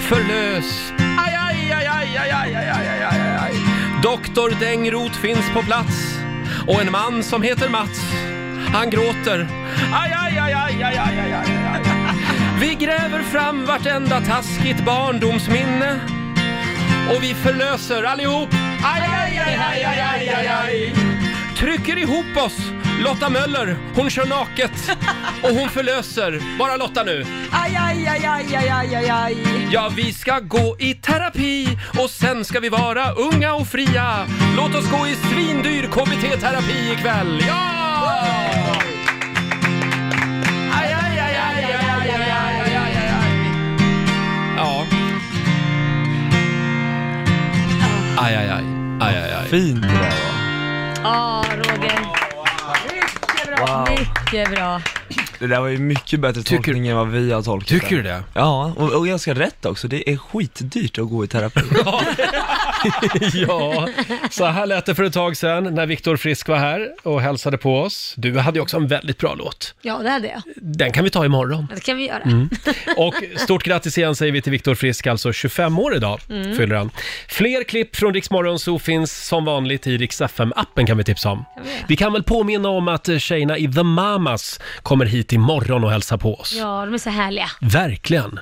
Förlös. Aj, aj, aj, aj, aj, aj, aj, aj, aj, aj, aj. Doktor Dängrot finns på plats och en man som heter Mats. Han gråter. Aj, aj, aj, aj, aj, aj, aj, aj, aj. Vi gräver fram vartenda taskigt barndomsminne och vi förlöser allihop. Aj, aj, aj, aj, aj, aj, aj, aj. Trycker ihop oss. Lotta Möller, hon kör naket och hon förlöser. Bara Lotta nu. Aj, aj, aj, aj, aj, aj, aj, aj. Ja, vi ska gå i terapi och sen ska vi vara unga och fria. Låt oss gå i svindyr KBT-terapi ikväll. Ja! Aj, aj, aj, aj, aj, aj, aj, aj, aj, aj, aj. Ja. Aj, aj, aj. Aj, aj, aj. Fint det där var. Ja, Roger. Wow. Mycket bra. Det där var ju mycket bättre tolkning än vad vi har tolkat Tycker det. du det? Ja, och, och ganska rätt också. Det är skitdyrt att gå i terapi. ja, så här lät det för ett tag sedan när Viktor Frisk var här och hälsade på oss. Du hade ju också en väldigt bra låt. Ja, det hade jag. Den kan vi ta imorgon. Det kan vi göra. Mm. Och stort grattis igen säger vi till Viktor Frisk, alltså 25 år idag Mm. fyller han. Fler klipp från Rix Morgon Zoo finns som vanligt i Rix FM-appen kan vi tipsa om. Vi kan väl påminna om att eh, tjejerna i The Mamas kommer hit imorgon och hälsar på oss. Ja, de är så härliga. Verkligen.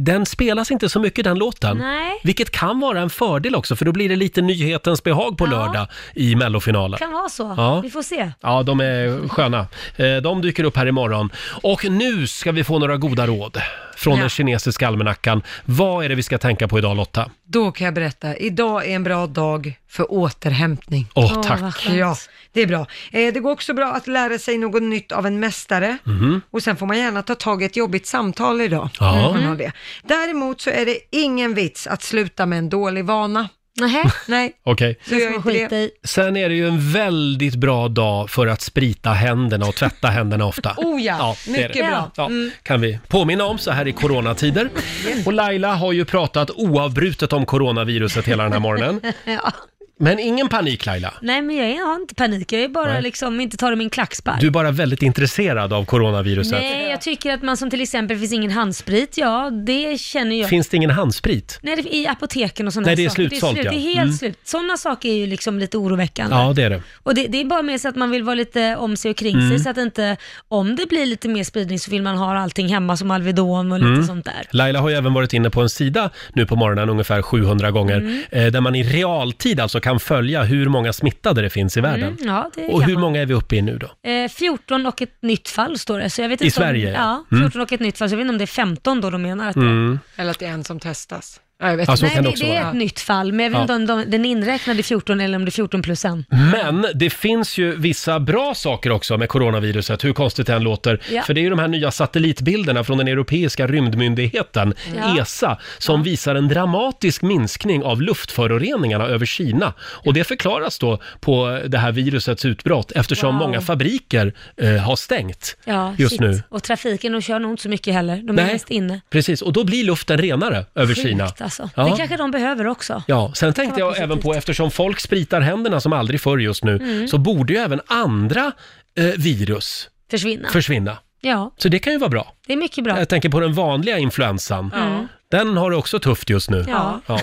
Den spelas inte så mycket den låten. Nej. Vilket kan vara en fördel också, för då blir det lite nyhetens behag på Ja. lördag i mellofinalen. Kan vara så. Ja. Vi får se. Ja, de är sköna. Eh, De dyker upp här imorgon. Och nu ska vi få några goda råd från Ja. den kinesiska almanackan. Vad är det vi ska tänka på idag Lotta? Då kan jag berätta, idag är en bra dag för återhämtning. Åh, Åh, tack. vad skönt. Ja, det är bra. Eh, det går också bra att lära sig något nytt av en mästare. Mhm. Och sen får man gärna ta tag i ett jobbigt samtal idag. Ja. om har det. Däremot så är det ingen vits att sluta med en dålig vana. Nej. Nej. Okej. Så gör inte det. Sen är det ju en väldigt bra dag för att sprita händerna och tvätta händerna ofta. Oh ja, det är det. mycket bra. Ja, Mm. kan vi påminna om så här i coronatider. Och Laila har ju pratat oavbrutet om coronaviruset hela den här morgonen. ja. Men ingen panik Laila. Nej, men jag har inte panik. Jag är bara Nej. liksom inte tar det min klackspark. Du är bara väldigt intresserad av coronaviruset. Nej, jag tycker att man som till exempel, finns ingen handsprit, ja det känner jag. Finns det ingen handsprit? Nej, det, i apoteken och sådana Nej, det är saker. slutsålt, det är, slut. ja. det är helt Mm. slut. Sådana saker är ju liksom lite oroväckande. Ja, det är det. Och det, det är bara med så att man vill vara lite om sig och kring Mm. sig så att inte, om det blir lite mer spridning så vill man ha allting hemma som Alvedon och lite Mm. sånt där. Laila har ju även varit inne på en sida nu på morgonen ungefär 700 gånger, Mm. eh, där man i realtid alltså kan följa hur många smittade det finns i världen. Mm, ja, det Och kan hur man. många är vi uppe i nu då? Eh, 14 och ett nytt fall står det. Så jag vet I inte Sverige, om, ja. ja. Mm. 14 och ett nytt fall, så jag vet inte om det är 15 då de menar att det är. Mm. Eller att det är en som testas. Ja, jag vet Ja, så inte. kan det Nej, också det är vara. ett nytt fall, men jag vet Ja. inte om de, den är inräknad i 14 eller om det är 14 plus en. Men det finns ju vissa bra saker också med coronaviruset, hur konstigt det än låter. Ja. För det är ju de här nya satellitbilderna från den europeiska rymdmyndigheten, Ja. ESA, som visar en dramatisk minskning av luftföroreningarna över Kina. Och det förklaras då på det här virusets utbrott eftersom Wow. många fabriker eh, har stängt Ja, just shit. nu. Och trafiken, de kör nog inte så mycket heller. De är Nej. mest inne. Precis, och då blir luften renare över Sjukt, Kina. Alltså. Ja. Det kanske de behöver också. Ja, sen tänkte jag även på, eftersom folk spritar händerna som aldrig förr just nu, Mm. så borde ju även andra eh, virus Försvinna. försvinna. Ja, Så det kan ju vara bra. det är mycket bra. Jag tänker på den vanliga influensan. Mm. Den har det också tufft just nu. Ja.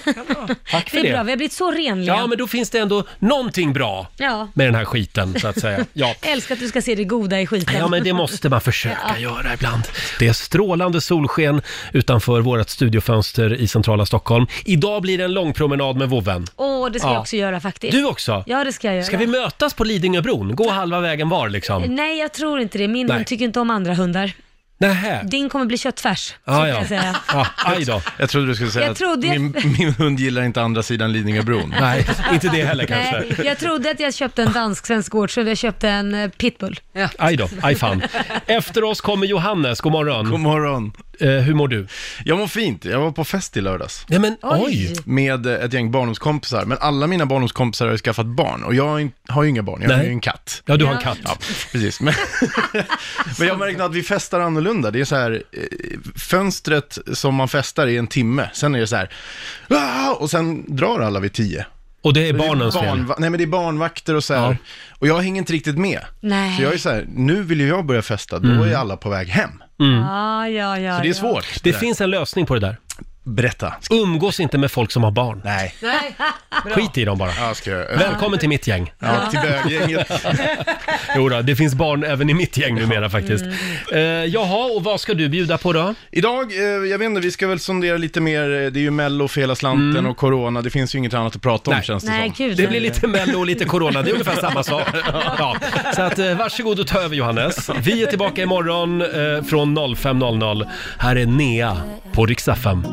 Tack för Det det. är bra, vi har blivit så renliga. Ja, men då finns det ändå någonting bra Ja. med den här skiten, så att säga. Ja. Älskar att du ska se det goda i skiten. Ja, men det måste man försöka Ja. göra ibland. Det är strålande solsken utanför vårt studiofönster i centrala Stockholm. Idag blir det en lång promenad med vovven. Åh, det ska Ja. jag också göra faktiskt. Du också? Ja, det ska jag göra. Ska vi mötas på Lidingöbron? Gå halva vägen var liksom? Nej, jag tror inte det. Min Nej. hund tycker inte om andra hundar. Nähä. Din kommer bli köttfärs, så Ah, kan ja. jag säga. Ja, aj då. Jag trodde du skulle säga Jag att trodde- min, min hund gillar inte andra sidan Lidingöbron. Nej, inte det heller Nej, jag trodde att jag köpte en dansk-svensk gård, så jag köpte en eh, pitbull. Aj då, aj fan. Efter oss kommer Johannes, god morgon. God morgon. Eh, hur mår du? Jag mår fint. Jag var på fest i lördags. Ja, men oj. Med eh, ett gäng barndomskompisar. Men alla mina barndomskompisar har ju skaffat barn och jag har in- har ju inga barn. Jag har Nej. ju en katt. Ja, du har en katt. Ja, precis. Men, men jag märker att vi festar annorlunda. Det är så här, eh, fönstret som man festar är en timme. Sen är det så här, "Ah!" och sen drar alla vid tio. Och det är barnens fel? barnva- Nej, men det är barnvakter och så här. Och jag hänger inte riktigt med. Nej. Så jag är så här, nu vill ju jag börja festa, då Mm. är alla på väg hem. Ja, ja, ja. Så det är ja. svårt. Det finns en lösning på det där. Berätta. Umgås inte med folk som har barn. Nej. Nej. Bra. Skit i dem bara. Ja, ska jag... Välkommen till mitt gäng. Ja, till böggänget. Jo då, det finns barn även i mitt gäng numera faktiskt. Mm. Eh, jaha, och vad ska du bjuda på då? Idag, eh, jag vet inte, vi ska väl sondera lite mer, eh, det är ju mello för hela slanten Mm. och corona, det finns ju inget annat att prata om Nej. känns det Nej, som. gud. Det blir lite mello och lite corona, det är ungefär samma sak. Ja. Så att, eh, varsågod och ta över Johannes. Vi är tillbaka imorgon eh, från 05.00. Här är Nea på FM.